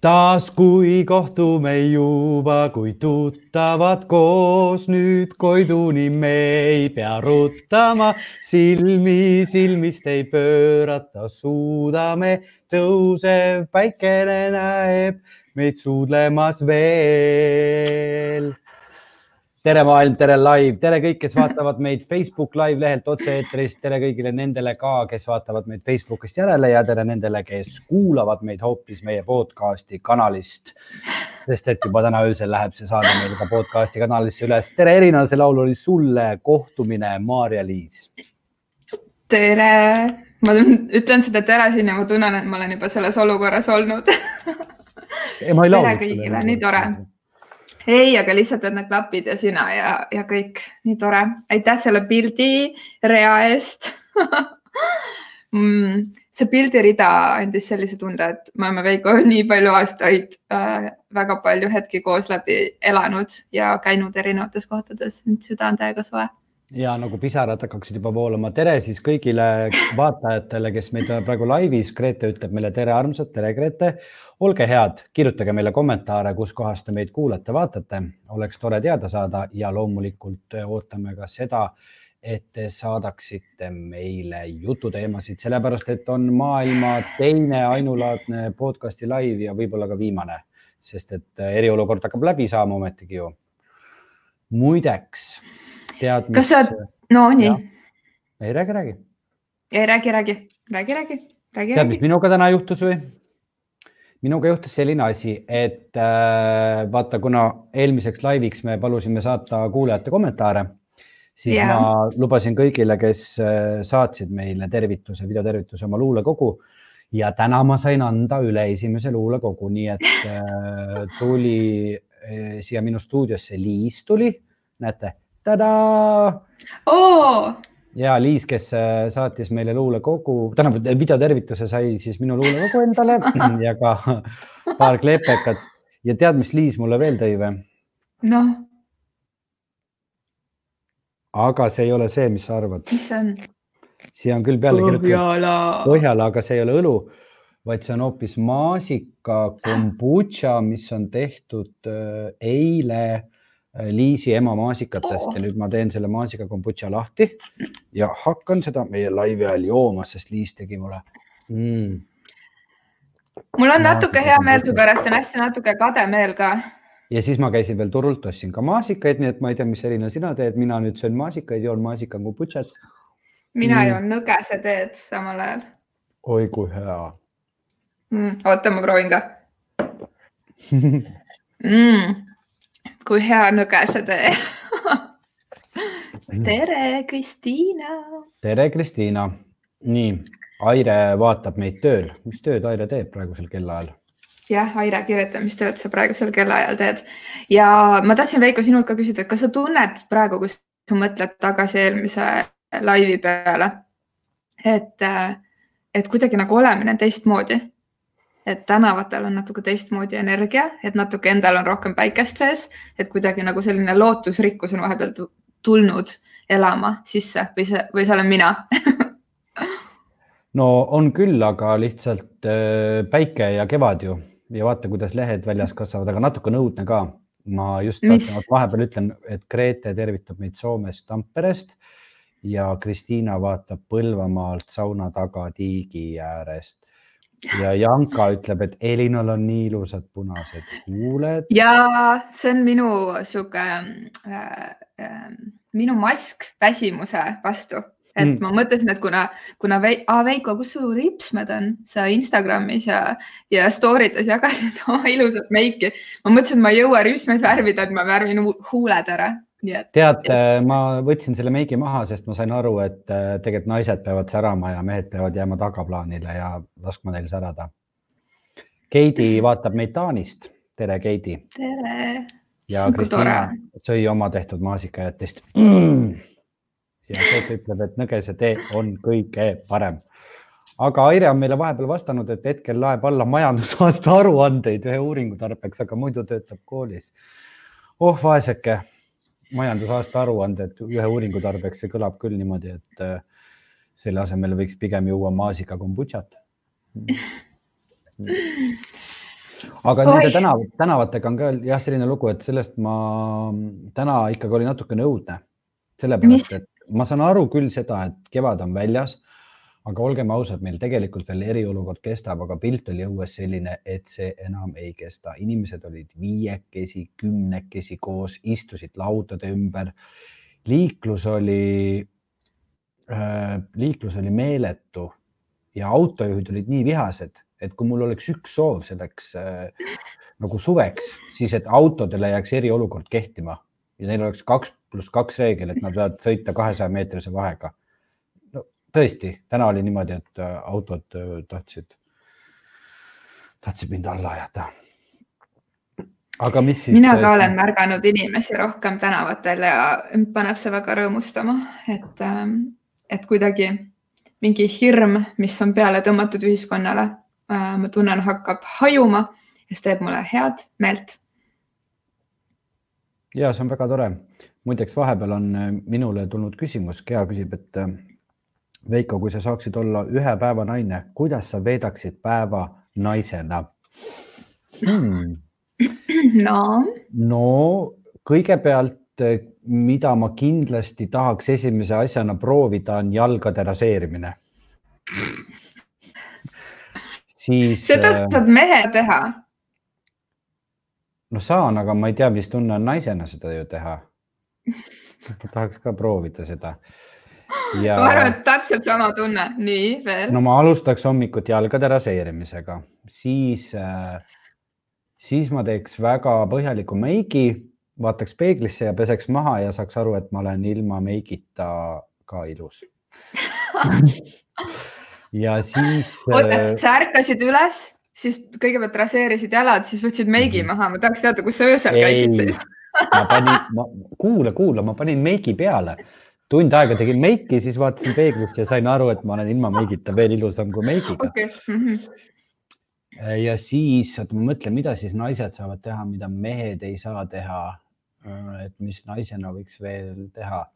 taas, kui kohtume juba, kui tuttavad koos, nüüd Koiduni me ei pea ruttama, silmi silmist ei pöörata, suudame, tõusev päikene näeb meid suudlemas veel tere maailm, tere live, tere kõik, kes vaatavad meid Facebook live lehelt otse-eetrist, tere kõigile nendele ka, kes vaatavad meid Facebookist järele ja tere nendele, kes kuulavad meid hoopis meie podcast'i kanalist. sest et juba täna öösel läheb see saade meil ka podcast'i kanalisse üles. tere Erina, see laul oli sulle kohtumine, Maarja-Liis. tere, ma ütlen seda tere siin ja ma tunnen, et ma olen juba selles olukorras olnud tere kõigile, nii tore ei, aga lihtsalt, et need klapid ja sina ja, ja kõik, nii tore. aitäh selle pildi rea eest. Mm, see pildirida andis sellise tunde, et me oleme Veiko nii palju aastaid äh, väga palju hetki koos läbi elanud ja käinud erinevates kohtades, süda on täiega soe ja nagu pisarad hakkaksid juba voolama. tere siis kõigile vaatajatele, kes meid praegu laivis. Grete ütleb meile tere, armsad, tere, Grete. olge head, kirjutage meile kommentaare, kuskohast te meid kuulate, vaatate, oleks tore teada saada ja loomulikult ootame ka seda, et te saadaksite meile jututeemasid, sellepärast et on maailma teine ainulaadne podcast'i live ja võib-olla ka viimane, sest et eriolukord hakkab läbi saama ometigi ju. muideks tead, mis. kas sa, no nii. ei räägi, räägi. ei räägi, räägi, räägi, räägi, räägi. tead, mis minuga täna juhtus või? minuga juhtus selline asi, et äh, vaata, kuna eelmiseks laiviks me palusime saata kuulajate kommentaare, siis yeah. ma lubasin kõigile, kes äh, saatsid meile tervituse, videotervituse oma luulekogu ja täna ma sain anda üle esimese luulekogu, nii et äh, tuli äh, siia minu stuudiosse Liis tuli, näete, tadaa oh!! ja Liis, kes äh, saatis meile luulekogu, tähendab videotervituse sai siis minu luulekogu endale ja ka paar kleepekat ja tead, mis Liis mulle veel tõi või? noh. aga see ei ole see, mis sa arvad. mis see on? siia on küll peale kirjutatud Põhjala, aga see ei ole õlu, vaid see on hoopis maasika kombutša, mis on tehtud äh, eile Liisi ema maasikatest oh. ja nüüd ma teen selle maasika kombutša lahti ja hakkan seda meie laivi ajal jooma, sest Liis tegi mulle mm.. mul on natuke hea meel su pärast, on hästi natuke kade meel ka. ja siis ma käisin veel turult, ostsin ka maasikaid, nii et ma ei tea, mis Elina sina teed, mina nüüd söön maasikaid, joon maasika kombutšat. mina mm. joon nõgese teed samal ajal. oi kui hea mm,. oota, ma proovin ka mm kui hea nõgesetee tere, Kristiina. tere, Kristiina. nii, Aire vaatab meid tööl. mis tööd Aire teeb praegusel kellaajal? jah, Aire, kirjuta, mis tööd sa praegusel kellaajal teed. ja ma tahtsin, Veiko, sinult ka küsida, et kas sa tunned praegu, kui sa mõtled tagasi eelmise laivi peale, et, et kuidagi nagu olemine teistmoodi et tänavatel on natuke teistmoodi energia, et natuke endal on rohkem päikest sees, et kuidagi nagu selline lootusrikkus on vahepeal tulnud elama sisse või see, või see olen mina. No on küll, aga lihtsalt äh, päike ja kevad ju. Ja vaata, kuidas lehed väljas kasvavad, aga natuke õudne ka. ma just vahepeal ütlen, et Grete tervitab meid Soomest Tamperest ja Kristiina vaatab Põlvamaalt sauna taga tiigi äärest ja Janka ütleb, et Elinal on nii ilusad punased huuled. ja see on minu sihuke äh, äh, minu mask väsimuse vastu, et mm. ma mõtlesin, et kuna, kuna Vei, ah, Veiko, kus su ripsmed on, sa Instagramis ja, ja story des jagasid oma ilusat meiki. ma mõtlesin, et ma ei jõua ripsmeid värvida, et ma värvin huuled ära tead, äh, ma võtsin selle meigi maha, sest ma sain aru, et äh, tegelikult naised peavad särama ja mehed peavad jääma tagaplaanile ja laskma neil särada. Keidi vaatab meid Taanist. tere, Keidi. tere. ja Kristiina sõi oma tehtud maasikajätist mm.. ja Keet ütleb, et nõgese tee on kõige parem. aga Aire on meile vahepeal vastanud, et hetkel laeb alla majandusaasta aruandeid ühe uuringu tarbeks, aga muidu töötab koolis. oh vaeseke majandusaasta aruanded ühe uuringu tarbeks, see kõlab küll niimoodi, et äh, selle asemel võiks pigem juua maasika kombutšat. aga Oi. nende tänav, tänavatega on ka jah, selline lugu, et sellest ma täna ikkagi oli natukene õudne. sellepärast, et ma saan aru küll seda, et kevad on väljas aga olgem ausad, meil tegelikult veel eriolukord kestab, aga pilt oli õues selline, et see enam ei kesta. inimesed olid viiekesi, kümnekesi koos, istusid laudade ümber. liiklus oli äh,, liiklus oli meeletu ja autojuhid olid nii vihased, et kui mul oleks üks soov selleks äh, nagu suveks, siis et autodele jääks eriolukord kehtima ja neil oleks kaks pluss kaks reegel, et nad peavad sõita kahesaja meetrise vahega tõesti, täna oli niimoodi, et äh, autod äh, tahtsid, tahtsid mind alla ajada. aga mis siis? mina ka äh, olen märganud inimesi rohkem tänavatel ja paneb see väga rõõmustama, et, ähm, et kuidagi mingi hirm, mis on peale tõmmatud ühiskonnale, ma tunnen, hakkab hajuma ja see teeb mulle head meelt. ja see on väga tore. muideks vahepeal on minule tulnud küsimus, Gea küsib, et Veiko, kui sa saaksid olla ühe päeva naine, kuidas sa veedaksid päeva naisena hmm.? no, no kõigepealt, mida ma kindlasti tahaks esimese asjana proovida, on jalgade raseerimine. siis. seda äh, saad mehe teha. no saan, aga ma ei tea, mis tunne on naisena seda ju teha. tahaks ka proovida seda ja.... ma arvan, et täpselt sama tunne, nii veel. no ma alustaks hommikut jalgade raseerimisega, siis äh,, siis ma teeks väga põhjaliku meigi, vaataks peeglisse ja peseks maha ja saaks aru, et ma olen ilma meigita ka ilus ja siis. oota, äh, sa ärkasid üles, siis kõigepealt raseerisid jalad, siis võtsid meigi mhm. maha, ma tahaks teada, kus sa öösel käisid siis ma panin, kuula, kuula, ma panin meigi peale tund aega tegin meiki, siis vaatasin peeglisse ja sain aru, et ma olen ilma meigita veel ilusam kui meigiga okay.. Mm -hmm. ja siis, oota, ma mõtlen, mida siis naised saavad teha, mida mehed ei saa teha. et mis naisena võiks veel teha?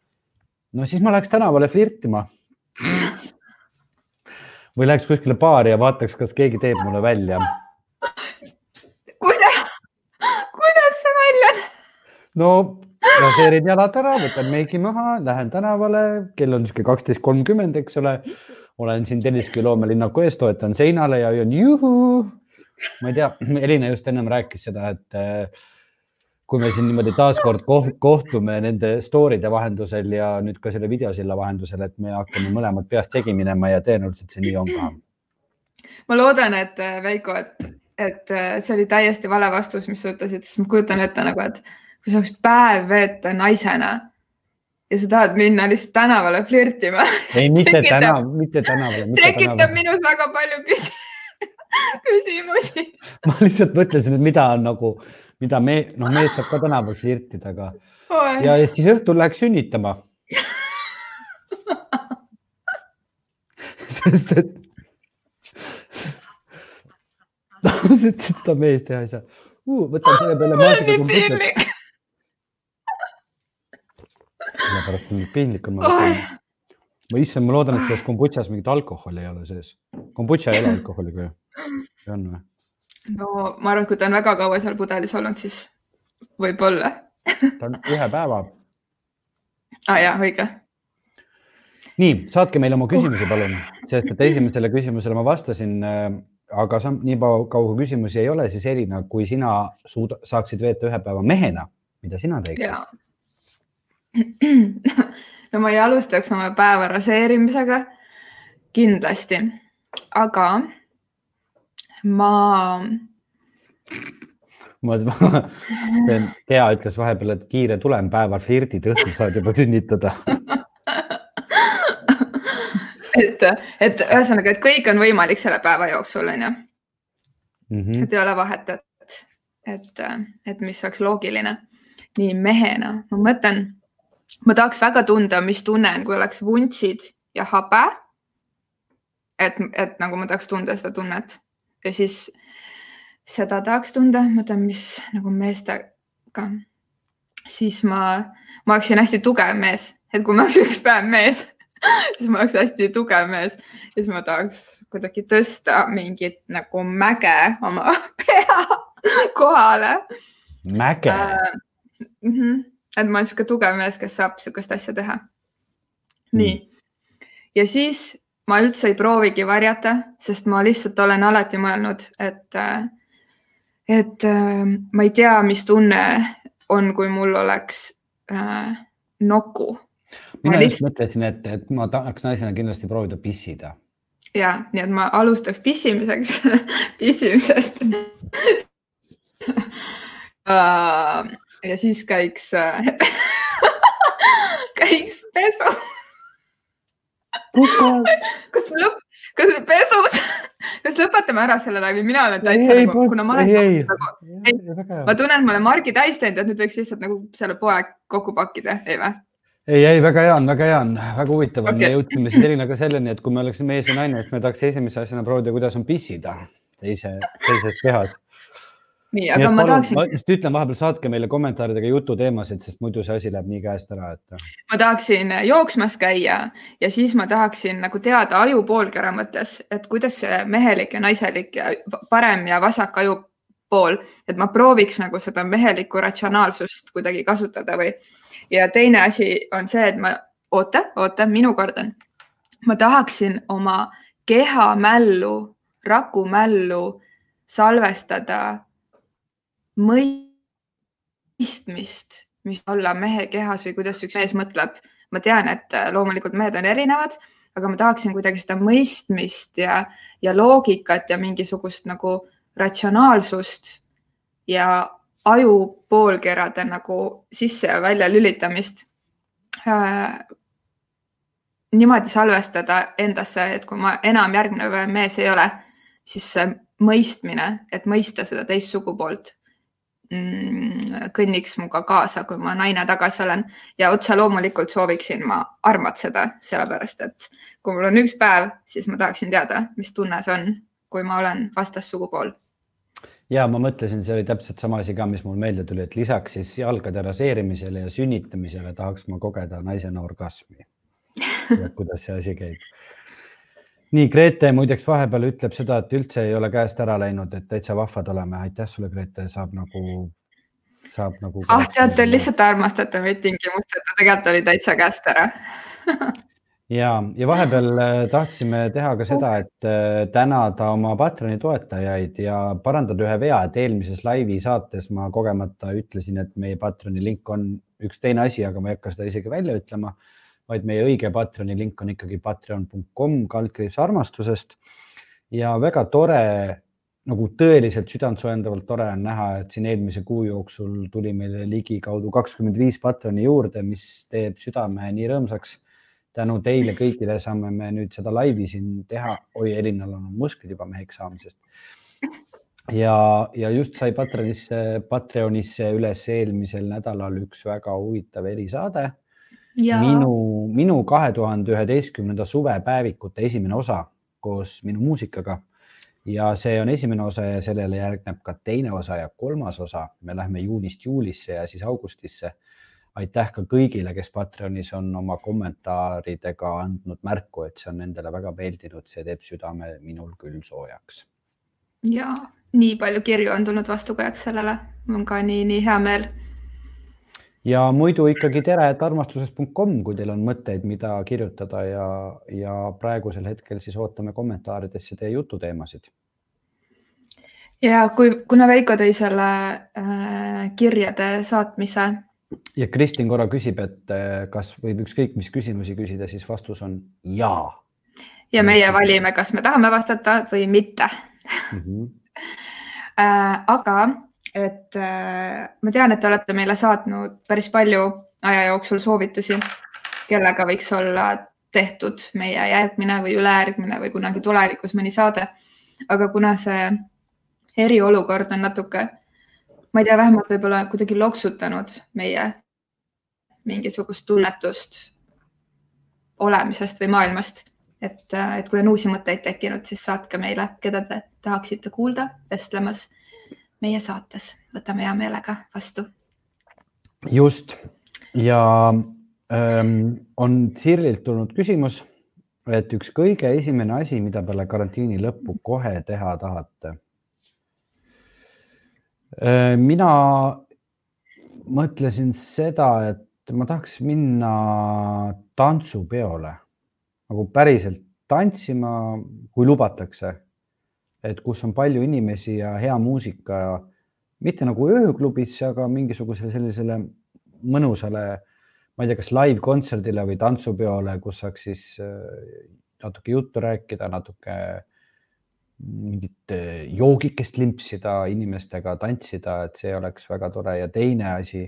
no siis ma läheks tänavale flirtima. või läheks kuskile baari ja vaataks, kas keegi teeb mulle välja. kuidas, kuidas see välja no raseerin jalad ära, võtan meigi maha, lähen tänavale, kell on niisugune kaksteist kolmkümmend, eks ole. olen siin Telliskivi loomelinnaku ees, toetan seinale ja hüüan juhuu. ma ei tea, Elina just ennem rääkis seda, et äh, kui me siin niimoodi taaskord kohtume nende story'de vahendusel ja nüüd ka selle videosilla vahendusel, et me hakkame mõlemad peast segi minema ja tõenäoliselt see nii on ka. ma loodan, et Veiko, et, et äh, see oli täiesti vale vastus, mis sa ütlesid, sest ma kujutan ette nagu, et kui saaks päev veeta naisena ja sa tahad minna lihtsalt tänavale flirtima. ei, mitte tänav, mitte tänavale. tekitab minus väga palju küs küsimusi ma lihtsalt mõtlesin, et mida on nagu, mida me, noh, mees saab ka tänaval flirtida, aga oh. ja, ja siis õhtul läheks sünnitama sest et seda mees teha ei saa uh,. võtan selle peale maasikakomputsit sellepärast on piinlik on. ma issand, ma loodan, et selles kombutšas mingit alkoholi ei ole sees. kombutša ei ole alkoholiga ju, on või? no ma arvan, et kui ta on väga kaua seal pudelis olnud, siis võib-olla ta on ühe päeva. aa ah, jaa, õige. nii, saatke meile oma küsimusi, palun, sest et esimesele küsimusele ma vastasin äh, aga sam, nii kaua küsimusi ei ole, siis Elina, kui sina suuda, saaksid veeta ühe päeva mehena, mida sina teeksid? no ma ei alustaks oma päeva raseerimisega kindlasti, aga ma. ma, see Gea ütles vahepeal, et kiire tulem päeval flirdid, õhtul saad juba sünnitada et, et ühesõnaga, et kõik on võimalik selle päeva jooksul, onju. Mhm. et ei ole vahet, et, et, et mis oleks loogiline. nii mehena ma mõtlen ma tahaks väga tunda, mis tunne on, kui oleks vuntsid ja habe. et, et nagu ma tahaks tunda seda tunnet ja siis seda tahaks tunda, ma tean, mis nagu meestega, siis ma, ma oleksin hästi tugev mees, et kui ma oleks üks päev mees siis ma oleks hästi tugev mees ja siis ma tahaks kuidagi tõsta mingit nagu mäge oma pea kohale. mäge äh,? Mm -hmm. Et ma olen niisugune tugev mees, kes saab niisugust asja teha. nii mm. ja siis ma üldse ei proovigi varjata, sest ma lihtsalt olen alati mõelnud, et, et ma ei tea, mis tunne on, kui mul oleks äh, noku mina lihtsalt... mõtlesin, et, et ma tahaks naisena kindlasti proovida pissida. ja, nii et ma alustaks pissimiseks pissimisest ja siis käiks käiks pesu. Kas me lõpp, kas pesus, kas lõpetame ära selle läbi, mina olen täitsa nagu, kuna ma olen ei, ei, nagu, ei, ma tunnen, et ma olen Margi täis teinud, et nüüd võiks lihtsalt nagu selle poe kokku pakkida, ei või? ei, ei, väga hea on, väga hea on, väga huvitav on. Okay., me jõudsime siis Elinaga nagu selleni, et kui me oleksime mees või naine, siis me tahaks esimese asjana proovida, kuidas on pissida teise, teises kehas. Nii, aga ma tahaksin. ma just ütlen vahepeal, saatke meile kommentaaridega jututeemasid, sest muidu see asi läheb nii käest ära, et. ma tahaksin jooksmas käia ja siis ma tahaksin nagu teada aju poolkera mõttes, et kuidas see mehelik ja naiselik ja parem ja vasak aju pool, et ma prooviks nagu seda mehelikku ratsionaalsust kuidagi kasutada või ja teine asi on see, et ma, oota, oota, minu kord on. ma tahaksin oma kehamällu, rakumällu salvestada mõistmist, mis olla mehe kehas või kuidas üks mees mõtleb. ma tean, et loomulikult mehed on erinevad, aga ma tahaksin kuidagi seda mõistmist ja, ja loogikat ja mingisugust nagu ratsionaalsust ja aju poolkerade nagu sisse ja välja lülitamist äh, niimoodi salvestada endasse, et kui ma enam järgmine päev mees ei ole, siis see mõistmine, et mõista seda teist sugupoolt kõnniks minuga kaasa, kui ma naine tagasi olen ja otse loomulikult sooviksin ma armatseda, sellepärast et kui mul on üks päev, siis ma tahaksin teada, mis tunne see on, kui ma olen vastassugupool ja ma mõtlesin, see oli täpselt sama asi ka, mis mul meelde tuli, et lisaks siis jalgade raseerimisele ja sünnitamisele tahaks ma kogeda naisena orgasmi. kuidas see asi käib. Nii, Grete muideks vahepeal ütleb seda, et üldse ei ole käest ära läinud, et täitsa vahvad oleme. aitäh sulle, Grete, saab nagu, saab nagu. ah, tead, te lihtsalt armastate meid tingimusteta, tegelikult oli täitsa käest ära ja, ja vahepeal äh, tahtsime teha ka seda, et äh, tänada oma Patreoni toetajaid ja parandada ühe vea, et eelmises laivi saates ma kogemata ütlesin, et meie Patreoni link on üks teine asi, aga ma ei hakka seda isegi välja ütlema, vaid meie õige Patreoni link on ikkagi patreon.com kaldkriips armastusest ja väga tore, nagu tõeliselt südantsoojendavalt tore on näha, et siin eelmise kuu jooksul tuli meile ligikaudu kakskümmend viis Patreoni juurde, mis teeb südame nii rõõmsaks tänu teile kõigile saame me nüüd seda laivi siin teha. oi, Elinal on musklid juba meheks saamisest. ja, ja just sai Patreonisse, Patreonisse üles eelmisel nädalal üks väga huvitav erisaade. Minu, minu kahe tuhande üheteistkümnenda suvepäevikute esimene osa koos minu muusikaga ja see on esimene osa ja sellele järgneb ka teine osa ja kolmas osa. me lähme juunist juulisse ja siis augustisse aitäh ka kõigile, kes Patreonis on oma kommentaaridega andnud märku, et see on nendele väga meeldinud, see teeb südame minul küll soojaks. ja nii palju kirju on tulnud vastukajaks sellele, mul on ka nii, nii hea meel. Ja muidu ikkagi tere, et armastuses.com, kui teil on mõtteid, mida kirjutada ja, ja praegusel hetkel siis ootame kommentaaridesse teie jututeemasid ja kui, kuna Veiko tõi selle äh, kirjade saatmise ja Kristin korra küsib, et eh, kas võib ükskõik mis küsimusi küsida, siis vastus on jaa. ja meie valime, kas me tahame vastata või mitte mm. -hmm. aga et äh, ma tean, et te olete meile saatnud päris palju aja jooksul soovitusi, kellega võiks olla tehtud meie järgmine või ülejärgmine või kunagi tulevikus mõni saade. aga kuna see eriolukord on natuke ma ei tea, vähemalt võib-olla kuidagi loksutanud meie mingisugust tunnetust olemisest või maailmast. et, et kui on uusi mõtteid tekkinud, siis saatke meile, keda te tahaksite kuulda vestlemas meie saates, võtame hea meelega vastu. just ja ähm, on Sirlilt tulnud küsimus et üks kõige esimene asi, mida peale karantiini lõppu kohe teha tahate? Äh, mina mõtlesin seda, et ma tahaks minna tantsupeole nagu päriselt tantsima, kui lubatakse. Et kus on palju inimesi ja hea muusika, mitte nagu ööklubisse, aga mingisugusele sellisele mõnusale, ma ei tea, kas live-kontserdile või tantsupeole, kus saaks siis äh, natuke juttu rääkida, natuke mingit äh, joogikest limpsida inimestega, tantsida, et see oleks väga tore ja teine asi,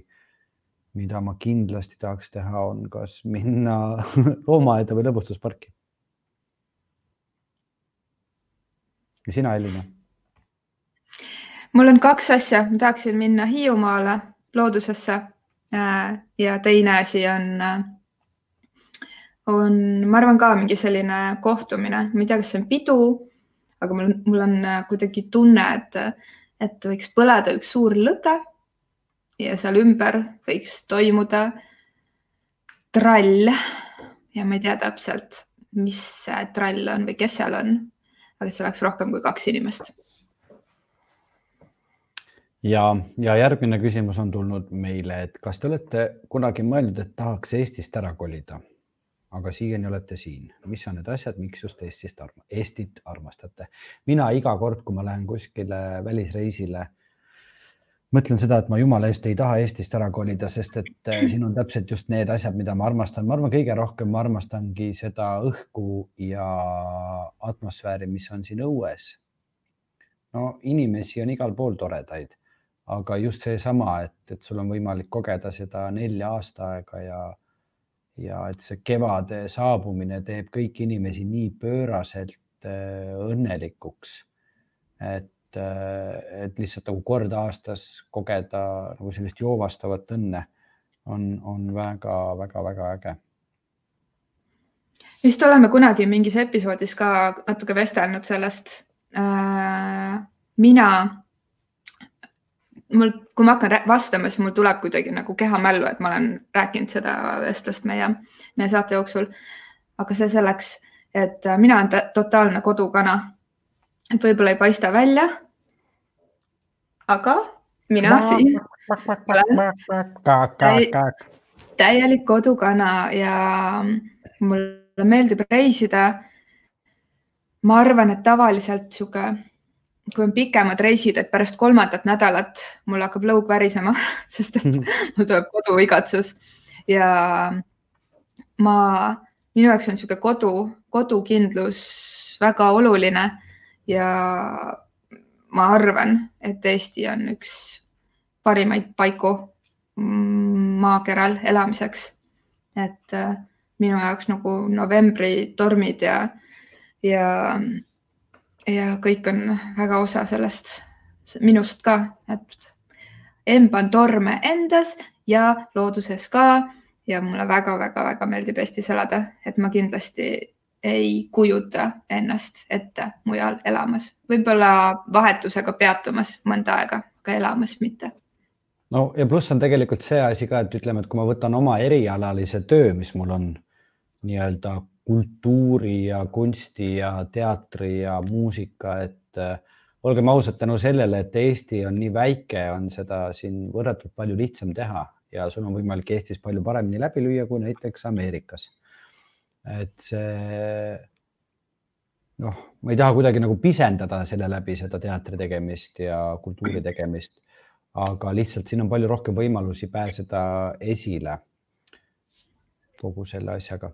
mida ma kindlasti tahaks teha, on kas minna loomaaeda või lõbustusparki. Ja sina, Elina? mul on kaks asja, ma tahaksin minna Hiiumaale loodusesse äh, ja teine asi on, äh, on, ma arvan ka mingi selline kohtumine, ma ei tea, kas see on pidu aga mul, mul on äh, kuidagi tunne, et, et võiks põleda üks suur lõke ja seal ümber võiks toimuda trall. Ja ma ei tea täpselt, mis see trall on või kes seal on, aga see oleks rohkem kui kaks inimest. ja, ja järgmine küsimus on tulnud meile, et kas te olete kunagi mõelnud, et tahaks Eestist ära kolida? aga siiani olete siin. mis on need asjad, miks just Eestist arma, Eestit armastate? mina iga kord, kui ma lähen kuskile välisreisile, mõtlen seda, et ma jumala eest ei taha Eestist ära kolida, sest et äh, siin on täpselt just need asjad, mida ma armastan. ma arvan, kõige rohkem ma armastangi seda õhku ja atmosfääri, mis on siin õues. no inimesi on igal pool toredaid, aga just seesama, et, et sul on võimalik kogeda seda nelja aasta aega ja ja et see kevade saabumine teeb kõiki inimesi nii pööraselt äh, õnnelikuks, et, et lihtsalt nagu kord aastas kogeda nagu sellist joovastavat õnne on, on väga-väga-väga äge. vist oleme kunagi mingis episoodis ka natuke vestelnud sellest äh,. mina mul, kui ma hakkan vastama, siis mul tuleb kuidagi nagu kehamällu, et ma olen rääkinud seda vestlust meie, meie saate jooksul. aga see selleks, et äh, mina olen totaalne kodukana. Et võib-olla ei paista välja. aga mina siin olen täielik kodukana ja mulle meeldib reisida. ma arvan, et tavaliselt sihuke kui on pikemad reisid, et pärast kolmandat nädalat mul hakkab lõug värisema, sest et mul tuleb koduigatsus ja ma, minu jaoks on niisugune kodu, kodukindlus väga oluline ja ma arvan, et Eesti on üks parimaid paiku maakeral elamiseks. et äh, minu jaoks nagu novembri tormid ja, ja ja kõik on väga osa sellest, minust ka, et emban torme endas ja looduses ka. Ja mulle väga-väga-väga meeldib Eestis elada, et ma kindlasti ei kujuta ennast ette mujal elamas, võib-olla vahetusega peatumas mõnda aega, aga elamas mitte. no ja pluss on tegelikult see asi ka, et ütleme, et kui ma võtan oma erialalise töö, mis mul on nii-öelda kultuuri ja kunsti ja teatri ja muusika, et äh, olgem ausad, tänu sellele, et Eesti on nii väike, on seda siin võrratult palju lihtsam teha ja sul on võimalik Eestis palju paremini läbi lüüa kui näiteks Ameerikas. Et see noh, ma ei taha kuidagi nagu pisendada selle läbi seda teatri tegemist ja kultuuri tegemist, aga lihtsalt siin on palju rohkem võimalusi pääseda esile kogu selle asjaga.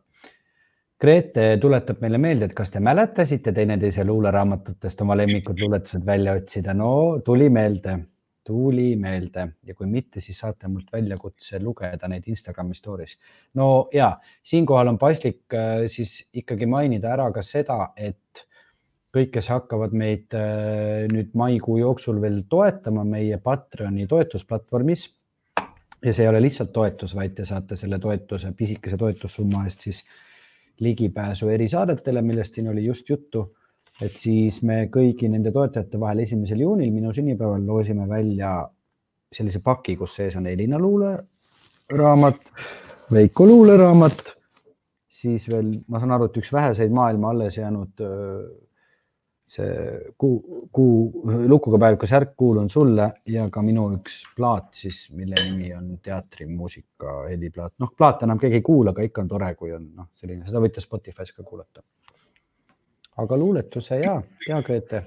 Grete tuletab meile meelde, et kas te mäletasite teineteise luuleraamatutest oma lemmikud luuletused välja otsida? no tuli meelde, tuli meelde ja kui mitte, siis saate mult väljakutse lugeda neid Instagrami story's. no ja siinkohal on paslik äh, siis ikkagi mainida ära ka seda, et kõik, kes hakkavad meid äh, nüüd maikuu jooksul veel toetama meie Patreoni toetusplatvormis ja see ei ole lihtsalt toetus, vaid te saate selle toetuse, pisikese toetussumma eest siis ligipääsu erisaadetele, millest siin oli just juttu. Et siis me kõigi nende toetajate vahel esimesel juunil minu sünnipäeval loosime välja sellise paki, kus sees on Elina luuleraamat, Veiko luuleraamat, siis veel, ma saan aru, et üks väheseid maailma alles jäänud see kuu, kuu lukuga päeviku särk kuulun sulle ja ka minu üks plaat siis, mille nimi on teatrimuusika heliplaat. noh, plaate enam keegi ei kuula, aga ikka on tore, kui on noh, selline, seda võite Spotify's ka kuulata. Aga luuletuse ja, ja Grete,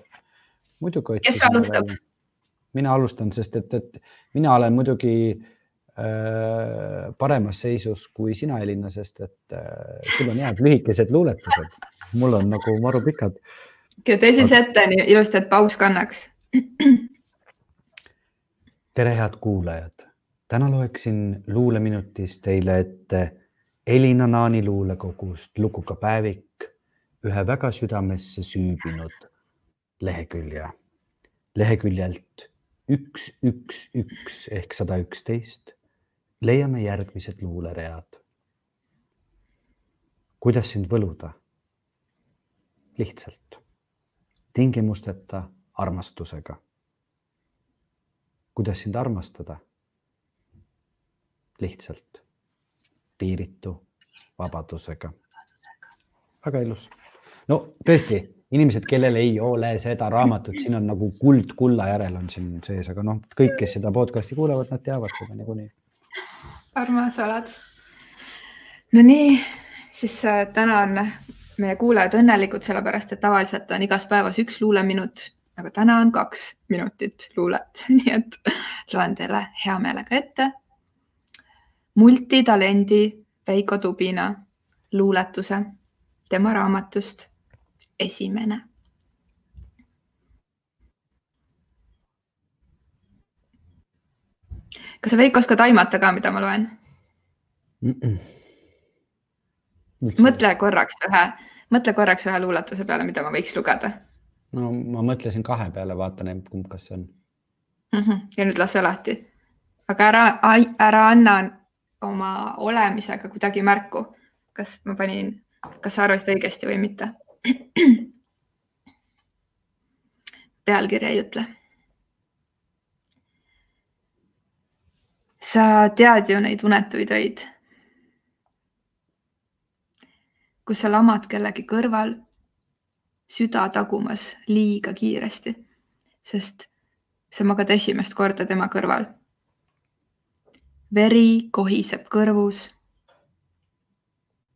muidugi. kes alustab? mina alustan, sest et, et mina olen muidugi äh, paremas seisus kui sina, Elina, sest et äh, sul on head lühikesed luuletused, mul on nagu maru pikad. tee siis ette ilusti, et paus kannaks. tere, head kuulajad. täna loeksin luuleminutis teile ette Elina Naani luulekogust Lukuga päevik, ühe väga südamesse süübinud lehekülje, leheküljelt üks, üks, üks ehk sada üksteist leiame järgmised luuleread. kuidas sind võluda? lihtsalt, tingimusteta armastusega. kuidas sind armastada? lihtsalt, piiritu vabadusega. väga ilus. No tõesti inimesed, kellel ei ole seda raamatut, siin on nagu kuld kulla järel on siin sees, aga noh, kõik, kes seda podcast'i kuulavad, nad teavad seda niikuinii. armas oled. Nonii, siis äh, täna on meie kuulajad õnnelikud, sellepärast et tavaliselt on igas päevas üks luuleminut, aga täna on kaks minutit luulet, nii et loen teile hea meelega ette. multitalendi Veiko Tubina luuletuse tema raamatust esimene. kas sa, Veiko, oskad aimata ka, mida ma loen mm? -mm. mõtle korraks ühe, mõtle korraks ühe luuletuse peale, mida ma võiks lugeda. no ma mõtlesin kahe peale, vaatan, kumb, kas see on mm. -hmm. ja nüüd lase lahti. aga ära, ära anna oma olemisega kuidagi märku, kas ma panin, kas sa arvasid õigesti või mitte pealkiri ei ütle. sa tead ju neid unetuid öid, kus sa lamad kellegi kõrval, süda tagumas liiga kiiresti, sest sa magad esimest korda tema kõrval. veri kohiseb kõrvus.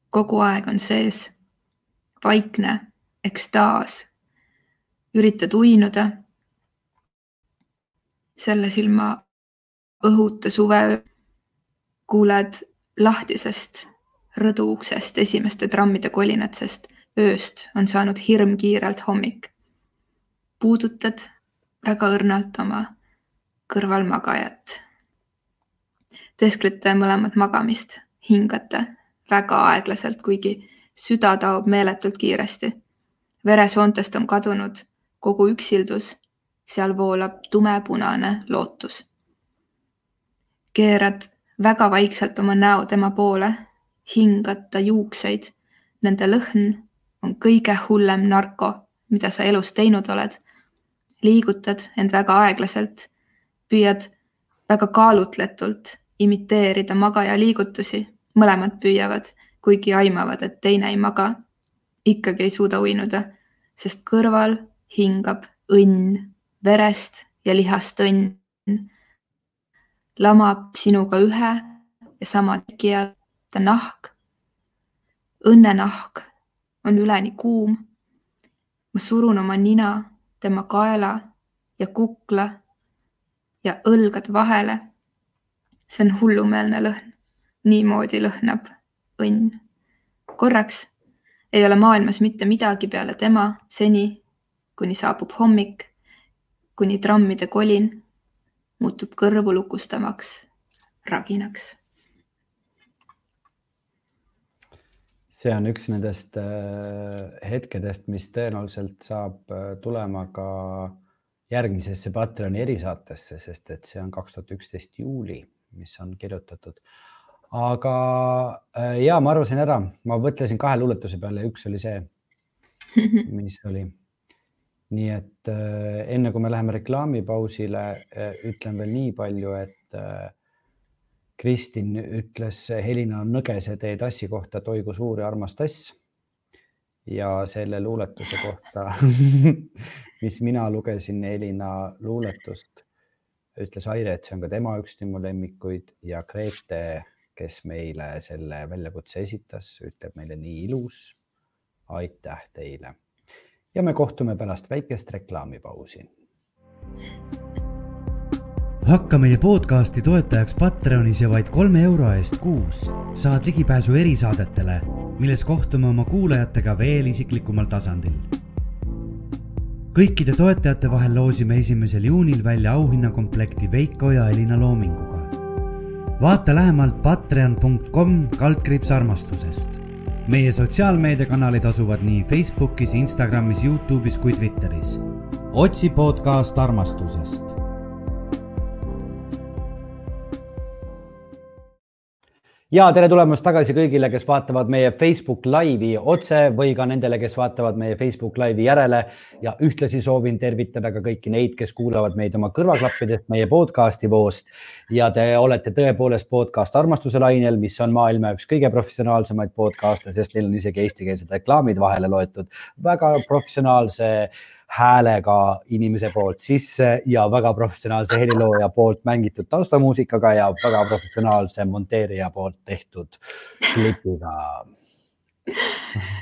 kogu aeg on sees vaikne ekstaas. üritad uinuda. selle silma õhuta suveöö kuuled lahtisest rõduuksest esimeste trammide kolinat, sest ööst on saanud hirmkiirelt hommik. puudutad väga õrnalt oma kõrvalmagajat. teesklete mõlemat magamist, hingate väga aeglaselt, kuigi süda taob meeletult kiiresti. veresoontest on kadunud kogu üksildus, seal voolab tumepunane lootus. keerad väga vaikselt oma näo tema poole, hingad ta juukseid. Nende lõhn on kõige hullem narko, mida sa elus teinud oled. liigutad end väga aeglaselt, püüad väga kaalutletult imiteerida magaja liigutusi, mõlemad püüavad kuigi aimavad, et teine ei maga, ikkagi ei suuda uinuda, sest kõrval hingab õnn, verest ja lihast õnn. lamab sinuga ühe ja sama ta nahk. õnnenahk on üleni kuum. ma surun oma nina tema kaela ja kukla ja õlgade vahele. see on hullumeelne lõhn. niimoodi lõhnab õnn. korraks ei ole maailmas mitte midagi peale tema seni, kuni saabub hommik, kuni trammide kolin muutub kõrvu lukustavaks raginaks. see on üks nendest äh, hetkedest, mis tõenäoliselt saab äh, tulema ka järgmisesse Patreoni erisaatesse, sest et see on kaks tuhat üksteist juuli, mis on kirjutatud aga äh, ja ma arvasin ära, ma mõtlesin kahe luuletuse peale, üks oli see, mis oli. nii et äh, enne kui me läheme reklaamipausile, äh, ütlen veel nii palju, et Kristin ütles Helina Nõgese Teie tassi kohta, et oi kui suur ja armas tass. ja selle luuletuse kohta mis mina lugesin Helina luuletust, ütles Aire, et see on ka tema üks tema lemmikuid ja Grete, kes meile selle väljakutse esitas, ütleb meile nii ilus. aitäh teile ja me kohtume pärast väikest reklaamipausi hakka meie podcasti toetajaks Patreonis ja vaid kolme euro eest kuus saad ligipääsu erisaadetele, milles kohtume oma kuulajatega veel isiklikumal tasandil. kõikide toetajate vahel loosime esimesel juunil välja auhinnakomplekti Veiko ja Elina loominguga. Vaata lähemalt patreon.com kaldkriips armastusest. meie sotsiaalmeediakanalid asuvad nii Facebookis, Instagramis, Youtube'is kui Twitteris. otsi podcast armastusest ja tere tulemast tagasi kõigile, kes vaatavad meie Facebook Live'i otse või ka nendele, kes vaatavad meie Facebook Live'i järele ja ühtlasi soovin tervitada ka kõiki neid, kes kuulavad meid oma kõrvaklappidest meie podcast'i voost. ja te olete tõepoolest podcast armastuse lainel, mis on maailma üks kõige professionaalsemaid podcast'e, sest neil on isegi eestikeelsed reklaamid vahele loetud. väga professionaalse häälega inimese poolt sisse ja väga professionaalse helilooja poolt mängitud taustamuusikaga ja väga professionaalse monteerija poolt tehtud klipiga.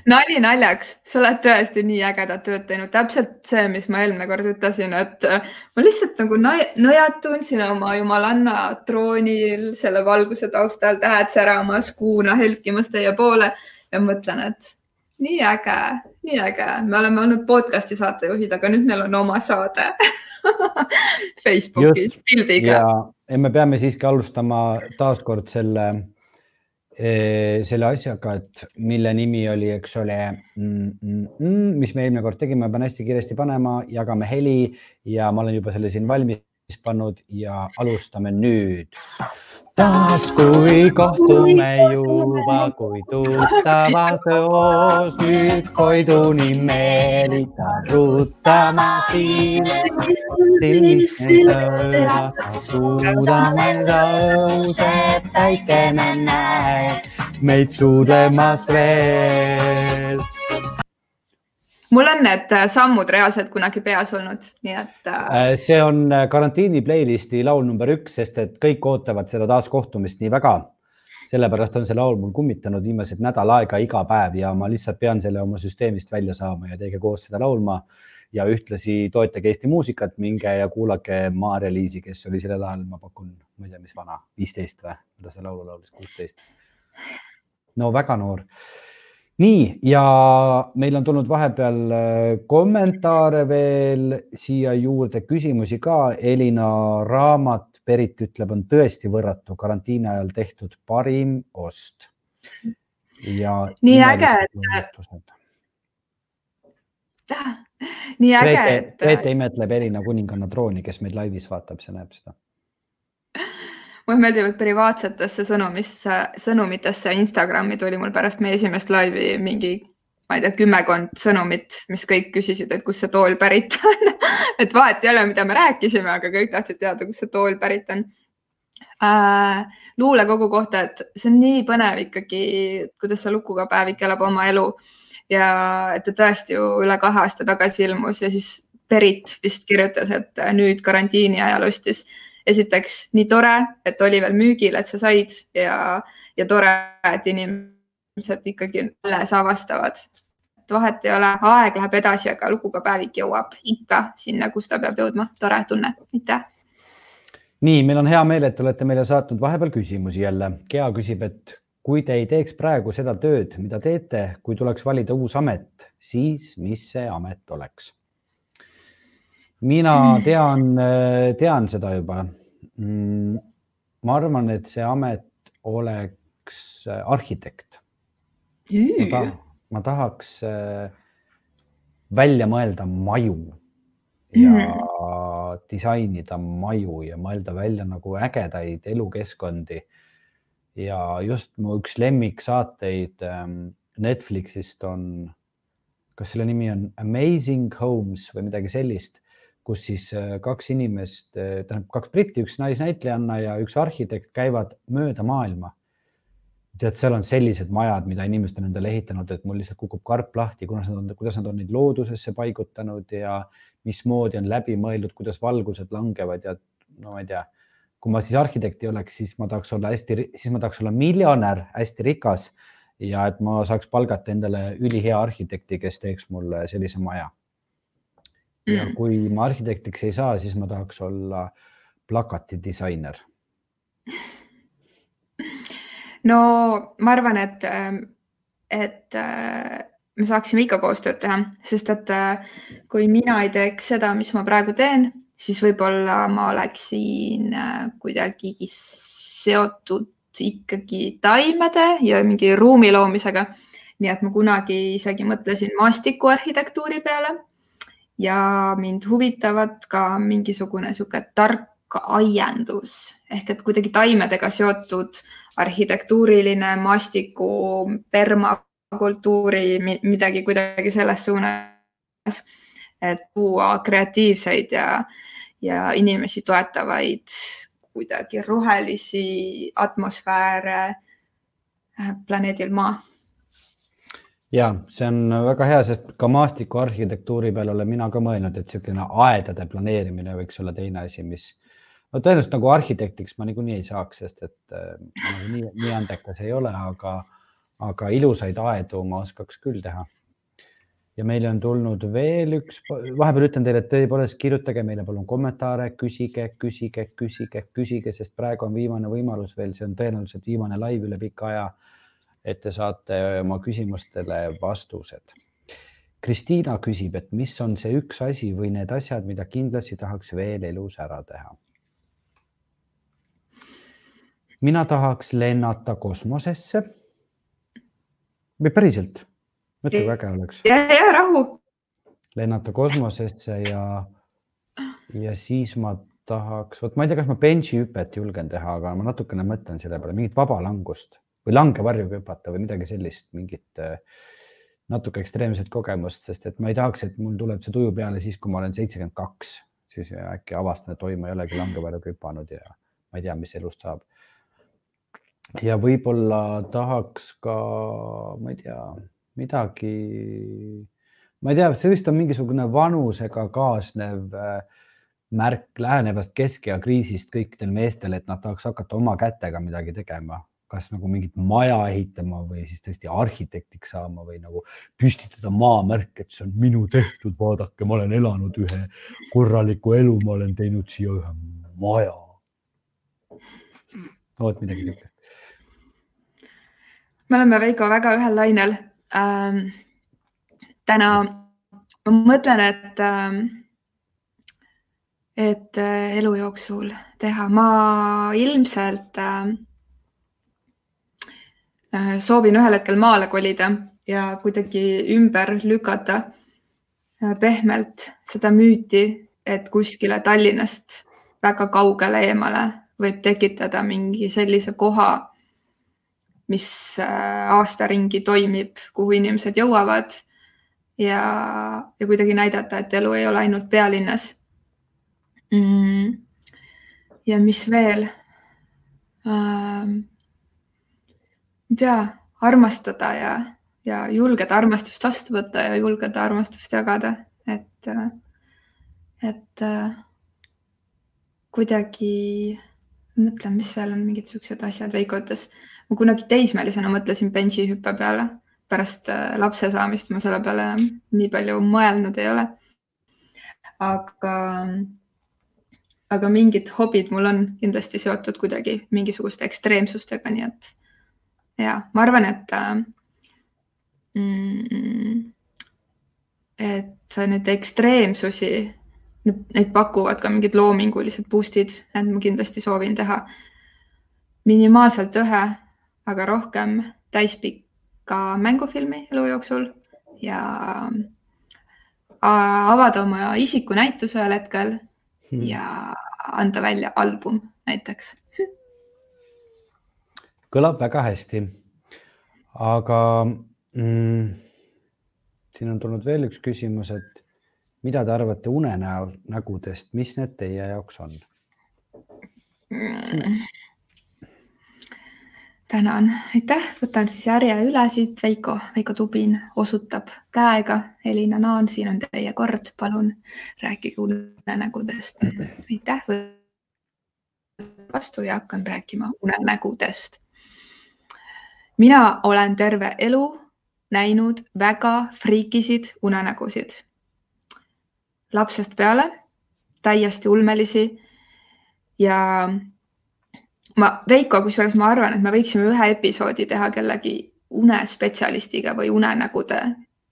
Nali naljaks, sa oled tõesti nii ägedat tööd teinud, täpselt see, mis ma eelmine kord ütlesin, et äh, ma lihtsalt nagu nõjatun siin oma jumalanna troonil selle valguse taustal, tähed säramas, kuuna helkimas teie poole ja mõtlen, et nii äge, nii äge, me oleme olnud podcast'i saatejuhid, aga nüüd meil on oma saade Facebookis pildiga. ja me peame siiski alustama taaskord selle, eh, selle asjaga, et mille nimi oli, eks ole mm, mm, mis me eelmine kord tegime, ma pean hästi kiiresti panema, jagame heli ja ma olen juba selle siin valmis pannud ja alustame nüüd taas kui kohtume juba, kui tuttavad koos nüüd Koiduni meelitan ruutama siin. suudame tõuseb päikene näeb meid suudlemas veel mul on need äh, sammud reaalselt kunagi peas olnud, nii et. Äh, äh, see on karantiini playlisti laul number üks, sest et kõik ootavad seda taaskohtumist nii väga. sellepärast on see laul mul kummitanud viimased nädal aega iga päev ja ma lihtsalt pean selle oma süsteemist välja saama ja teiega koos seda laulma. ja ühtlasi toetage Eesti muusikat, minge ja kuulake Maarja-Liisi, kes oli sellel ajal, ma pakun, ma ei tea, mis vana, viisteist või, millal see laulu laulis, kuusteist. no väga noor nii, ja meil on tulnud vahepeal äh, kommentaare veel siia juurde, küsimusi ka. Elina raamat, Berit ütleb, on tõesti võrratu karantiini ajal tehtud parim ost. ja. nii äge, et. nii äge, et. Grete imetleb Elina kuninganna trooni, kes meid laivis vaatab, see näeb seda mulle meeldivad privaatsetesse sõnumisse, sõnumitesse Instagrami tuli mul pärast meie esimest laivi mingi, ma ei tea, kümmekond sõnumit, mis kõik küsisid, et kust see tool pärit on. Et vahet ei ole, mida me rääkisime, aga kõik tahtsid teada, kust see tool pärit on. Äh,. luulekogu kohta, et see on nii põnev ikkagi, kuidas see Lukuga päevik elab oma elu. Ja et ta tõesti ju üle kahe aasta tagasi ilmus ja siis Berit vist kirjutas, et nüüd karantiini ajal ostis esiteks nii tore, et oli veel müügil, et sa said ja, ja tore, et inimesed ikkagi alles avastavad. et vahet ei ole, aeg läheb edasi, aga luguga päevik jõuab ikka sinna, kus ta peab jõudma. tore tunne, aitäh. nii, meil on hea meel, et olete meile saatnud vahepeal küsimusi jälle. Gea küsib, et kui te ei teeks praegu seda tööd, mida teete, kui tuleks valida uus amet, siis mis see amet oleks? Mina tean, tean seda juba. Mm, ma arvan, et see amet oleks arhitekt. Ma, ta, ma tahaks äh, välja mõelda maju ja mm. disainida maju ja mõelda välja nagu ägedaid elukeskkondi. ja just mu üks lemmiksaateid ähm, Netflixist on, kas selle nimi on Amazing Homes või midagi sellist kus siis äh, kaks inimest, tähendab kaks britti, üks naisnäitlejanna ja üks arhitekt käivad mööda maailma. tead, seal on sellised majad, mida inimesed on endale ehitanud, et mul lihtsalt kukub karp lahti, kuidas nad on, kuidas nad on neid loodusesse paigutanud ja mismoodi on läbi mõeldud, kuidas valgused langevad ja no ma ei tea kui ma siis arhitekt ei oleks, siis ma tahaks olla hästi, siis ma tahaks olla miljonär, hästi rikas ja et ma saaks palgata endale ülihea arhitekti, kes teeks mulle sellise maja. Ja mm. kui ma arhitektiks ei saa, siis ma tahaks olla plakatidisainer. no ma arvan, et, et me saaksime ikka koostööd teha, sest et kui mina ei teeks seda, mis ma praegu teen siis võib-olla ma oleksin äh, kuidagi seotud ikkagi taimede ja mingi ruumi loomisega. nii et ma kunagi isegi mõtlesin maastikuarhitektuuri peale ja mind huvitavad ka mingisugune niisugune tark aiandus ehk et kuidagi taimedega seotud arhitektuuriline maastiku permakultuuri, midagi kuidagi selles suunas, et tuua kreatiivseid ja ja inimesi toetavaid kuidagi rohelisi atmosfääre äh, planeedil Maa. Ja see on väga hea, sest ka maastikuarhitektuuri peale olen mina ka mõelnud, et niisugune aedade planeerimine võiks olla teine asi, mis no tõenäoliselt nagu arhitektiks ma niikuinii ei saaks, sest et äh, nagu nii, nii andekas ei ole, aga, aga ilusaid aedu ma oskaks küll teha ja meile on tulnud veel üks, vahepeal ütlen teile, et tõepoolest kirjutage meile palun kommentaare, küsige, küsige, küsige, küsige, sest praegu on viimane võimalus veel, see on tõenäoliselt viimane live üle pika aja. Et te saate oma küsimustele vastused. Kristiina küsib, et mis on see üks asi või need asjad, mida kindlasti tahaks veel elus ära teha? mina tahaks lennata kosmosesse. või päriselt mõtle, kui äge oleks. ja, ja rahu. lennata kosmosesse ja, ja siis ma tahaks, vot ma ei tea, kas ma benchi hüpet julgen teha, aga ma natukene mõtlen selle peale, mingit vabalangust või langevarjuga hüpata või midagi sellist, mingit äh, natuke ekstreemset kogemust, sest et ma ei tahaks, et mul tuleb see tuju peale siis, kui ma olen seitsekümmend kaks, siis äkki avastan, et oi, ma ei olegi langevarjuga hüpanud ja ma ei tea, mis elust saab. ja võib-olla tahaks ka, ma ei tea midagi, ma ei tea, see vist on mingisugune vanusega kaasnev äh, märk lähenevast keskea kriisist kõikidel meestel, et nad tahaks hakata oma kätega midagi tegema, kas nagu mingit maja ehitama või siis tõesti arhitektiks saama või nagu püstitada maamärk, et see on minu tehtud, vaadake, ma olen elanud ühe korraliku elu, ma olen teinud siia ühe maja. vot midagi siukest. me oleme Veiko väga ühel lainel ähm, täna ma mõtlen, et ähm,, et äh, elu jooksul teha, ma ilmselt äh, soovin ühel hetkel maale kolida ja kuidagi ümber lükata äh, pehmelt seda müüti, et kuskile Tallinnast väga kaugele eemale võib tekitada mingi sellise koha mis äh, aasta ringi toimib, kuhu inimesed jõuavad ja, ja kuidagi näidata, et elu ei ole ainult pealinnas mm.. ja mis veel ähm,? Ei tea, armastada ja, ja julgeda armastust vastu võtta ja julgeda armastust jagada, et, et äh, kuidagi mõtlen, mis veel on mingid siuksed asjad, Veiko ütles ma kunagi teismelisena mõtlesin bensihüppe peale, pärast äh, lapse saamist ma selle peale nii palju mõelnud ei ole. aga, aga mingid hobid mul on kindlasti seotud kuidagi mingisuguste ekstreemsustega, nii et ja ma arvan, et äh, mm, et neid ekstreemsusi, neid pakuvad ka mingid loomingulised boost'id, et ma kindlasti soovin teha minimaalselt ühe aga rohkem täispikka mängufilmi elu jooksul ja avada oma isikunäitus ühel hetkel hmm. ja anda välja album näiteks. Kõlab väga hästi. aga mm, siin on tulnud veel üks küsimus, et mida te arvate unenägudest, mis need teie jaoks on mm.? tänan, aitäh, võtan siis järje üle siit, Veiko, Veiko Tubin osutab käega. Elina Naan, siin on teie kord, palun rääkige unenägudest. aitäh vastu ja hakkan rääkima unenägudest. Mina olen terve elu näinud väga friikisid unenägusid. lapsest peale, täiesti ulmelisi ja ma, Veiko, kusjuures ma arvan, et me võiksime ühe episoodi teha kellegi unespetsialistiga või unenägude,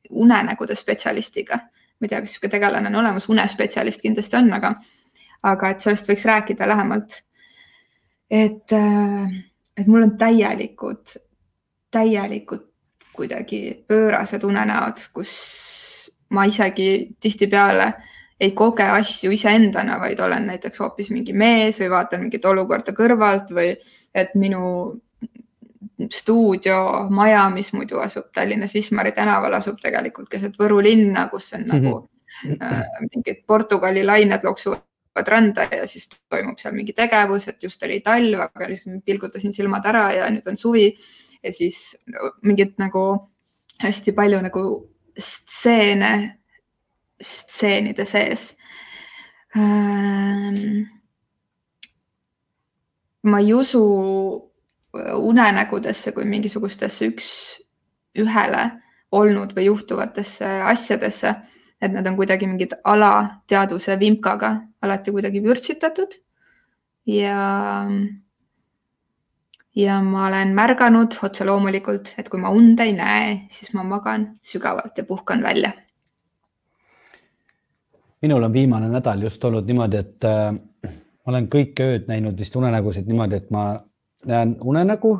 unenägude spetsialistiga. ma ei tea, kas niisugune tegelane on olemas, unespetsialist kindlasti on, aga, aga et sellest võiks rääkida lähemalt. et, et mul on täielikud, täielikud kuidagi pöörased unenäod, kus ma isegi tihtipeale ei koge asju iseendana, vaid olen näiteks hoopis mingi mees või vaatan mingit olukorda kõrvalt või et minu stuudiomaja, mis muidu asub Tallinnas Wismari tänaval, asub tegelikult keset Võru linna, kus on nagu äh, mingid Portugali lained loksuvad randa ja siis toimub seal mingi tegevus, et just oli talv, aga pilgutasin silmad ära ja nüüd on suvi ja siis mingit nagu hästi palju nagu stseene, stseenide sees ähm,. ma ei usu unenägudesse kui mingisugustesse üks-ühele olnud või juhtuvatesse asjadesse, et need on kuidagi mingid alateadvuse vimkaga alati kuidagi vürtsitatud ja ja ma olen märganud otse loomulikult, et kui ma und ei näe, siis ma magan sügavalt ja puhkan välja. minul on viimane nädal just olnud niimoodi, et äh, ma olen kõik ööd näinud vist unenägusid niimoodi, et ma näen unenägu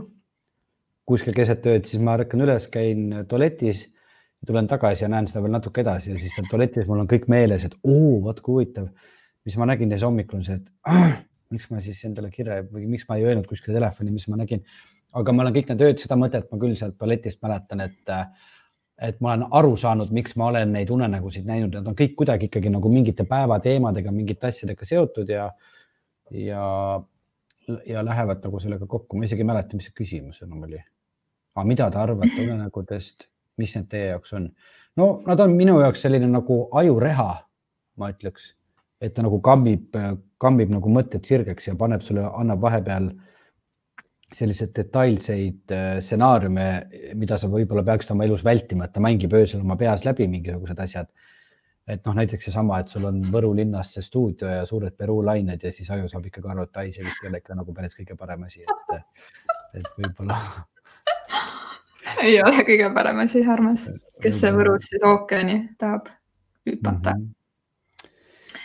kuskil keset ööd, siis ma ärkan üles, käin tualetis, tulen tagasi ja näen seda veel natuke edasi ja siis seal tualetis mul on kõik meeles, et oo, vot kui huvitav, mis ma nägin ja siis hommikul on see, et miks ma siis endale kirja või miks ma ei öelnud kuskile telefoni, mis ma nägin. aga ma olen kõik need ööd seda mõtet ma küll sealt tualetist mäletan, et, et ma olen aru saanud, miks ma olen neid unenägusid näinud, nad on kõik kuidagi ikkagi nagu mingite päevateemadega, mingite asjadega seotud ja, ja, ja lähevad nagu sellega kokku. ma isegi ei mäleta, mis see küsimus enam oli. aga mida te arvate unenägudest, mis need teie jaoks on? no nad on minu jaoks selline nagu ajureha, ma ütleks et ta nagu kammib, kammib nagu mõtted sirgeks ja paneb sulle, annab vahepeal selliseid detailseid äh, stsenaariume, mida sa võib-olla peaksid oma elus vältima, et ta mängib öösel oma peas läbi mingisugused asjad. et noh, näiteks seesama, et sul on Võru linnas see stuudio ja suured Peruu lained ja siis aju saab ikkagi aru, et ai, see vist ei ole ikka nagu päris kõige parem asi, et, et võib-olla ei ole kõige parem asi, armas, kes see Võrus siis ookeani tahab hüpata mm. -hmm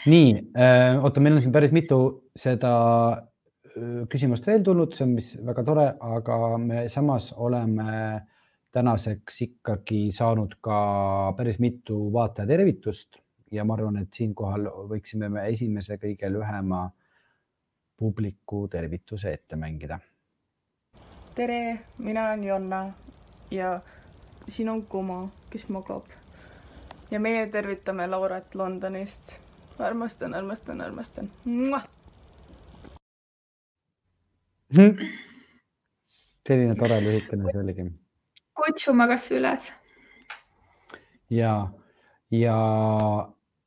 nii, äh, oota, meil on siin päris mitu seda äh, küsimust veel tulnud, see on, mis väga tore, aga me samas oleme tänaseks ikkagi saanud ka päris mitu vaataja tervitust ja ma arvan, et siinkohal võiksime me esimese kõige lühema publiku tervituse ette mängida. tere, mina olen Jonna ja siin on Kuma, kes magab. ja meie tervitame Laurat Londonist armastan, armastan, armastan. selline tore lühikene see oligi. kutsu magas üles. ja, ja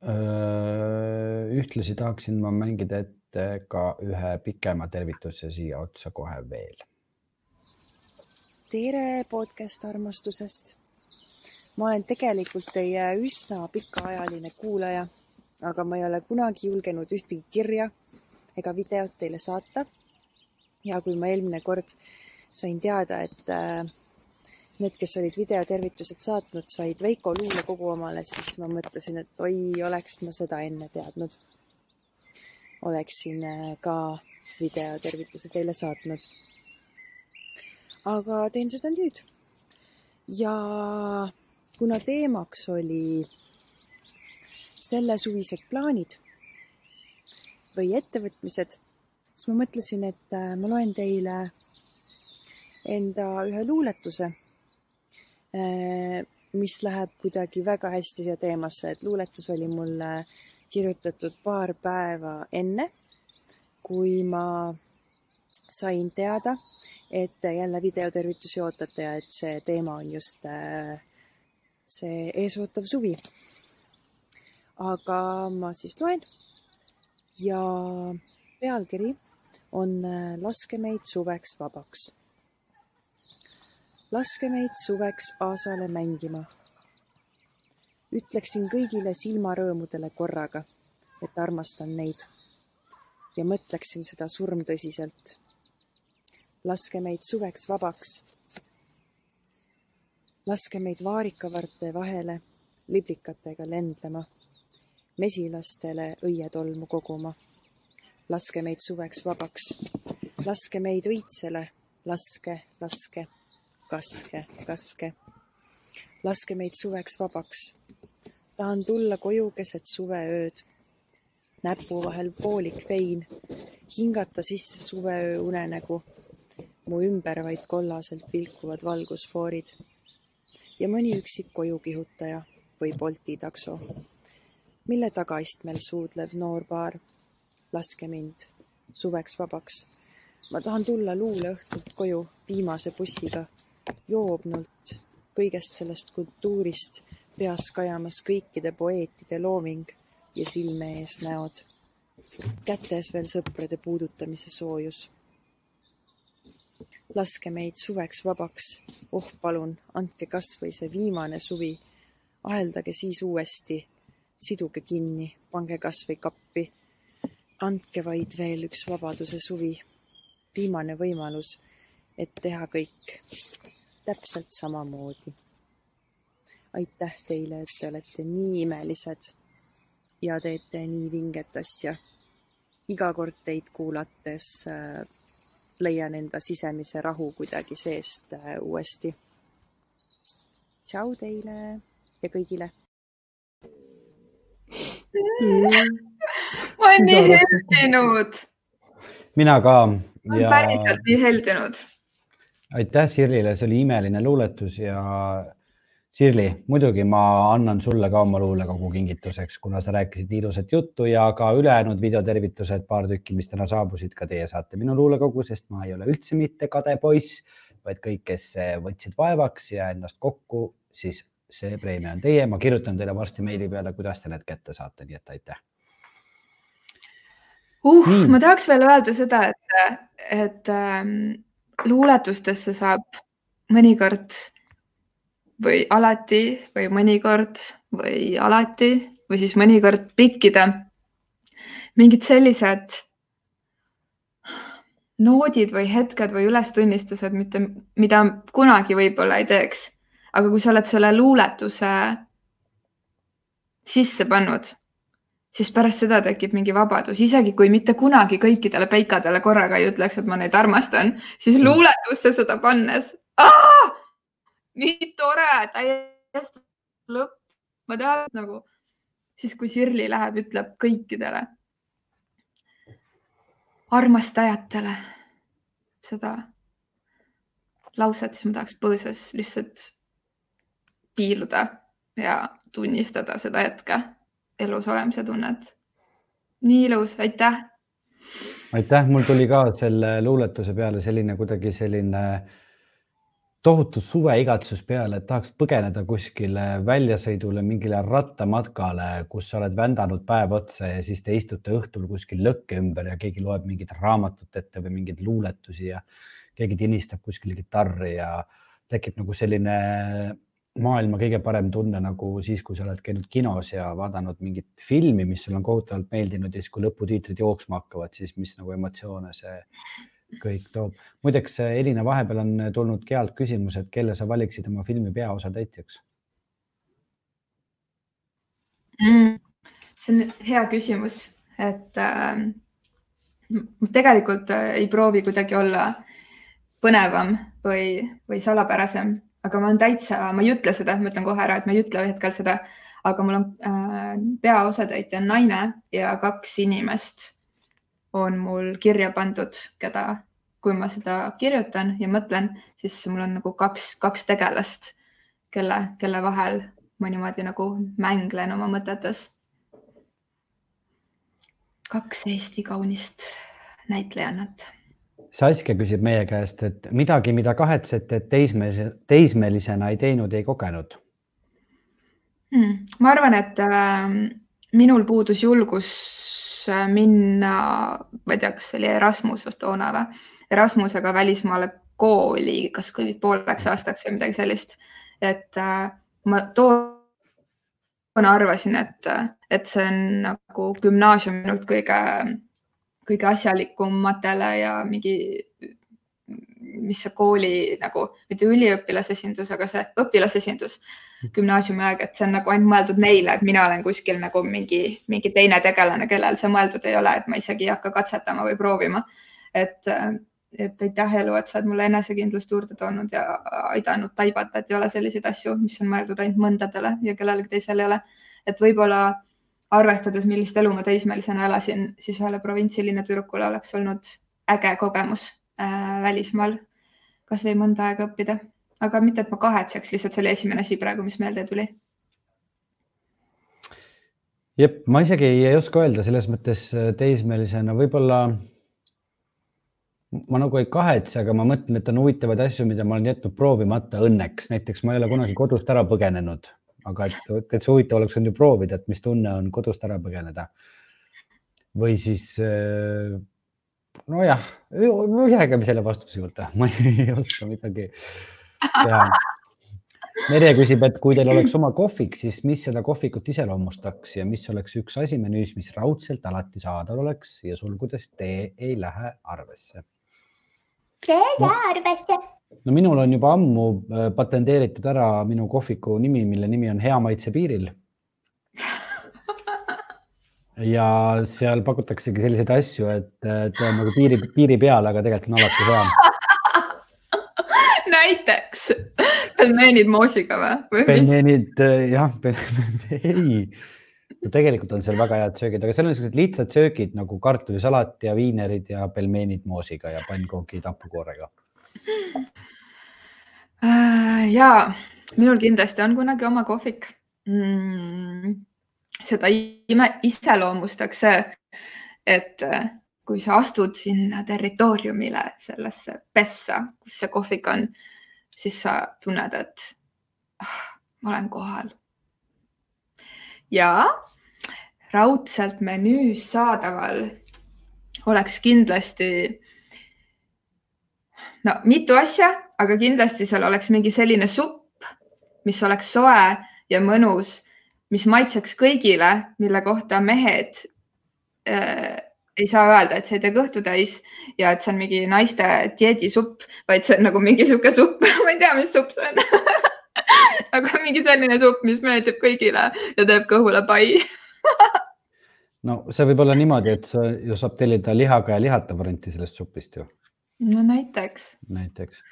öö, ühtlasi tahaksin ma mängida ette ka ühe pikema tervituse siia otsa kohe veel. tere podcast armastusest. ma olen tegelikult teie üsna pikaajaline kuulaja aga ma ei ole kunagi julgenud ühtegi kirja ega videot teile saata. ja kui ma eelmine kord sain teada, et äh, need, kes olid videotervitused saatnud, said Veiko luulekogu omale, siis ma mõtlesin, et oi, oleks ma seda enne teadnud. oleksin äh, ka videotervituse teile saatnud. aga teen seda nüüd. ja kuna teemaks oli sellesuvised plaanid või ettevõtmised, siis ma mõtlesin, et äh, ma loen teile enda ühe luuletuse, äh, mis läheb kuidagi väga hästi siia teemasse, et luuletus oli mulle kirjutatud paar päeva enne, kui ma sain teada, et jälle videotervitusi ootate ja et see teema on just äh, see eesootav suvi. Aga ma siis loen ja pealkiri on äh, Laske meid suveks vabaks. laske meid suveks aasale mängima. ütleksin kõigile silmarõõmudele korraga, et armastan neid ja mõtleksin seda surmtõsiselt laske meid suveks vabaks. laske meid vaarikavarte vahele liblikatega lendlema, mesilastele õietolmu koguma. laske meid suveks vabaks, laske meid õitsele, laske, laske, kaske, kaske. laske meid suveks vabaks. tahan tulla koju keset suveööd. Näpu vahel poolik vein, hingata sisse suveöö unenägu. Mu ümber vaid kollaselt vilkuvad valgusfoorid. Ja mõni üksik kojukihutaja või Bolti takso, mille tagaistmel suudlev noor paar. laske mind suveks vabaks. ma tahan tulla luuleõhtult koju viimase bussiga, joobnult kõigest sellest kultuurist, peas kajamas kõikide poeetide looming ja silme ees näod. kätes veel sõprade puudutamise soojus laske meid suveks vabaks, oh palun, andke kas või see viimane suvi, aheldage siis uuesti, siduge kinni, pange kas või kappi, andke vaid veel üks vabaduse suvi, viimane võimalus, et teha kõik täpselt samamoodi. aitäh teile, et te olete nii imelised ja teete nii vinget asja. iga kord teid kuulates äh, leian enda sisemise rahu kuidagi seest äh, uuesti. tšau teile ja kõigile. Ma olen nii heldinud. mina ka. ma olen päriselt nii heldinud. aitäh Sirlile, see oli imeline luuletus ja Sirli, muidugi ma annan sulle ka oma luulekogu kingituseks, kuna sa rääkisid nii ilusat juttu ja ka ülejäänud videotervitused, paar tükki, mis täna saabusid, ka teie saate minu luulekogu, sest ma ei ole üldse mitte kade poiss, vaid kõik, kes võtsid vaevaks ja ennast kokku, siis see preemia on teie. ma kirjutan teile varsti meili peale, kuidas te need kätte saate, nii et aitäh uh,. ma tahaks veel öelda seda, et, et ähm, luuletustesse saab mõnikord või alati või mõnikord või alati või siis mõnikord pikkida mingid sellised noodid või hetked või ülestunnistused, mitte, mida kunagi võib-olla ei teeks. Aga kui sa oled selle luuletuse sisse pannud, siis pärast seda tekib mingi vabadus, isegi kui mitte kunagi kõikidele peikadele korraga ei ütleks, et ma neid armastan, siis mm. luuletusse seda pannes nii tore, täiesti lõpp. ma tean nagu siis, kui Sirli läheb, ütleb kõikidele armastajatele seda lauset, siis ma tahaks põõsas lihtsalt piiluda ja tunnistada seda hetke, elus olemise tunnet. nii ilus, aitäh. aitäh, mul tuli ka selle luuletuse peale selline kuidagi selline tohutu suveigatsus peale, et tahaks põgeneda kuskile väljasõidule, mingile rattamatkale, kus sa oled vändanud päev otsa ja siis te istute õhtul kuskil lõkke ümber ja keegi loeb mingit raamatut ette või mingeid luuletusi ja keegi tinistab kuskil kitarri ja tekib nagu selline maailma kõige parem tunne nagu siis, kui sa oled käinud kinos ja vaadanud mingit filmi, mis sulle on kohutavalt meeldinud ja siis, kui lõputiitrid jooksma hakkavad, siis mis nagu emotsioone see kõik toob. muideks, Elina, vahepeal on tulnud Gealt küsimus, et kelle sa valiksid oma filmi peaosa täitjaks mm,? see on hea küsimus, et äh, tegelikult ei proovi kuidagi olla põnevam või, või salapärasem, aga ma olen täitsa, ma ei ütle seda, ma ütlen kohe ära, et ma ei ütle hetkel seda, aga mul on äh, peaosatäitja on naine ja kaks inimest on mul kirja pandud, keda, kui ma seda kirjutan ja mõtlen, siis mul on nagu kaks, kaks tegelast, kelle, kelle vahel ma niimoodi nagu mänglen oma mõtetes. kaks Eesti kaunist näitlejannat. Saskia küsib meie käest, et midagi, mida kahetsete, et teismelise, teismelisena ei teinud, ei kogenud hmm,? ma arvan, et äh, minul puudus julgus äh, minna, ma ei tea, kas see oli Erasmus toona või, Erasmusega välismaale kooli, kas või pooleks aastaks või midagi sellist. et äh, ma toona arvasin, et, et see on nagu gümnaasium minult kõige, kõige asjalikumatele ja mingi, mis see kooli nagu, mitte üliõpilasesindus, aga see õpilasesindus gümnaasiumi aeg, et see on nagu ainult mõeldud neile, et mina olen kuskil nagu mingi, mingi teine tegelane, kellel see mõeldud ei ole, et ma isegi ei hakka katsetama või proovima. et, et aitäh, elu, et sa oled mulle enesekindlust juurde toonud ja aidanud taibata, et ei ole selliseid asju, mis on mõeldud ainult mõndadele ja kellelegi teisele ei ole. et võib-olla arvestades, millist elu ma teismelisena elasin, siis ühele provintsilinna tüdrukule oleks olnud äge kogemus äh, välismaal kasvõi mõnda aega õppida. Aga mitte, et ma kahetseks, lihtsalt see oli esimene asi praegu, mis meelde tuli. jep, ma isegi ei, oska öelda selles mõttes äh, teismelisena, võib-olla ma nagu ei kahetse, aga ma mõtlen, et on huvitavaid asju, mida ma olen jätnud proovimata õnneks, näiteks ma ei ole kunagi kodust ära põgenenud, aga et täitsa huvitav oleks olnud ju proovida, et mis tunne on kodust ära põgeneda. või siis äh, nojah, jäägem selle vastuse juurde, ma ei oska midagi Merje küsib, et kui teil oleks oma kohvik, siis mis seda kohvikut iseloomustaks ja mis oleks üks asi menüüs, mis raudselt alati saadaval oleks ja sulgudes tee ei lähe arvesse? tee ei lähe arvesse. No minul on juba ammu äh, patenteeritud ära minu kohviku nimi, mille nimi on Hea maitse piiril. ja seal pakutaksegi selliseid asju, et ta on nagu piiri, piiri peal, aga tegelikult on alati hea näiteks pelmeenid moosiga või? pelmeenid äh, jah, ei no tegelikult on seal väga head söögid, aga seal on niisugused lihtsad söögid nagu kartulisalat ja viinerid ja pelmeenid moosiga ja pannkoogid hapukoorega. Ja minul kindlasti on kunagi oma kohvik mm,. seda ime, iseloomustaks see, et äh, kui sa astud sinna territooriumile, sellesse pessa, kus see kohvik on, siis sa tunned, et ah, ma olen kohal. ja raudselt menüüs saadaval oleks kindlasti no mitu asja, aga kindlasti seal oleks mingi selline supp, mis oleks soe ja mõnus, mis maitseks kõigile, mille kohta mehed äh, ei saa öelda, et see ei tee kõhtu täis ja et see on mingi naiste dieedisupp, vaid see on nagu mingi sihuke supp. Ma ei tea, mis supp see on. Aga mingi selline supp, mis meeldib kõigile ja teeb kõhule pai. No see võib olla niimoodi, et sa ju saab tellida lihaga ja lihata varianti sellest supist ju. No näiteks. näiteks,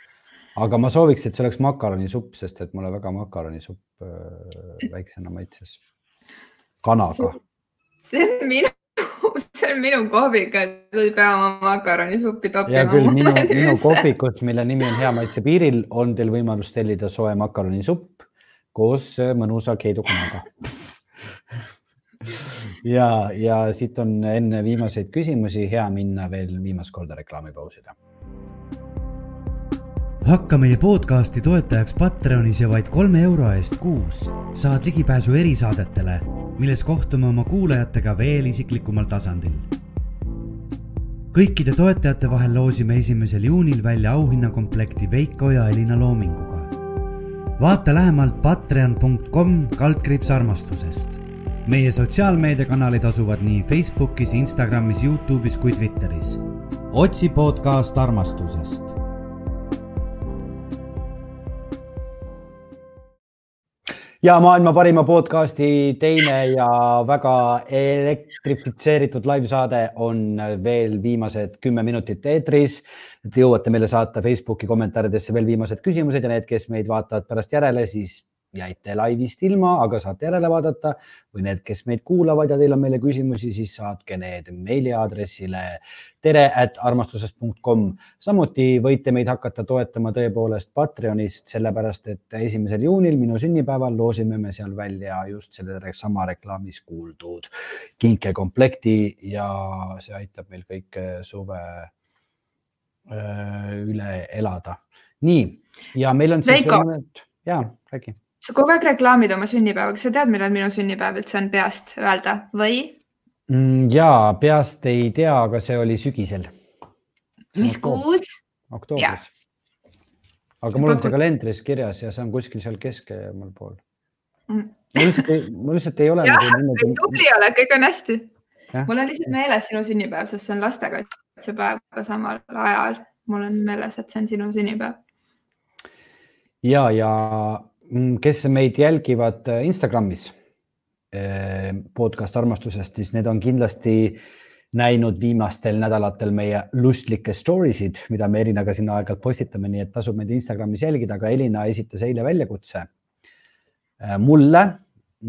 aga ma sooviks, et see oleks makaronisupp, sest et mulle väga makaronisupp äh, väiksena maitses. kanaga. see on minu see on minu kohvik, et sa ei pea oma makaronisuppi toppima. hea küll, minu, minu kohvikus, mille nimi on Hea maitse piiril, on teil võimalus tellida soe makaronisupp koos mõnusa keidukonaga ja, ja siit on enne viimaseid küsimusi hea minna veel viimast korda reklaamipausile hakka meie podcasti toetajaks Patreonis ja vaid kolme euro eest kuus saad ligipääsu erisaadetele milles kohtume oma kuulajatega veel isiklikumal tasandil. kõikide toetajate vahel loosime esimesel juunil välja auhinnakomplekti Veiko ja Elina loominguga. vaata lähemalt patreon.com kaldkriips armastusest. meie sotsiaalmeediakanalid asuvad nii Facebookis, Instagramis, Youtube'is kui Twitteris. otsi podcast armastusest ja maailma parima podcasti teine ja väga elektrifitseeritud laivsaade on veel viimased kümme minutit eetris. Te jõuate meile saata Facebooki kommentaaridesse veel viimased küsimused ja need, kes meid vaatavad pärast järele, siis jäite laivist ilma, aga saate järele vaadata või need, kes meid kuulavad ja teil on meile küsimusi, siis saatke need meiliaadressile tere at armastusest.com. samuti võite meid hakata toetama tõepoolest Patreonist, sellepärast et esimesel juunil, minu sünnipäeval, loosime me seal välja just selle sama reklaamis kuuldud kinkekomplekti ja see aitab meil kõike suve öö, üle elada. nii, ja meil on siis Veiko. ja räägi sa kogu aeg reklaamid oma sünnipäeva, kas sa tead, millal minu sünnipäev üldse on peast öelda või Mm, ja peast ei tea, aga see oli sügisel, mis kuus? oktoobris. aga mul on see kalendris kirjas ja see on kuskil seal keskemal pool. Mm. mul lihtsalt ei, mul lihtsalt ei ole Jah, nagu tubli oled, kõik on hästi. Mul on lihtsalt meeles sinu sünnipäev, sest see on lastekaitsepäev ka samal ajal. mul on meeles, et see on sinu sünnipäev. ja, ja kes meid jälgivad äh, Instagramis eh, podcast armastusest, siis need on kindlasti näinud viimastel nädalatel meie lustlikke story sid, mida me Elinaga sinna aeg-ajalt postitame, nii et tasub meid Instagramis jälgida, aga Elina esitas eile väljakutse äh, mulle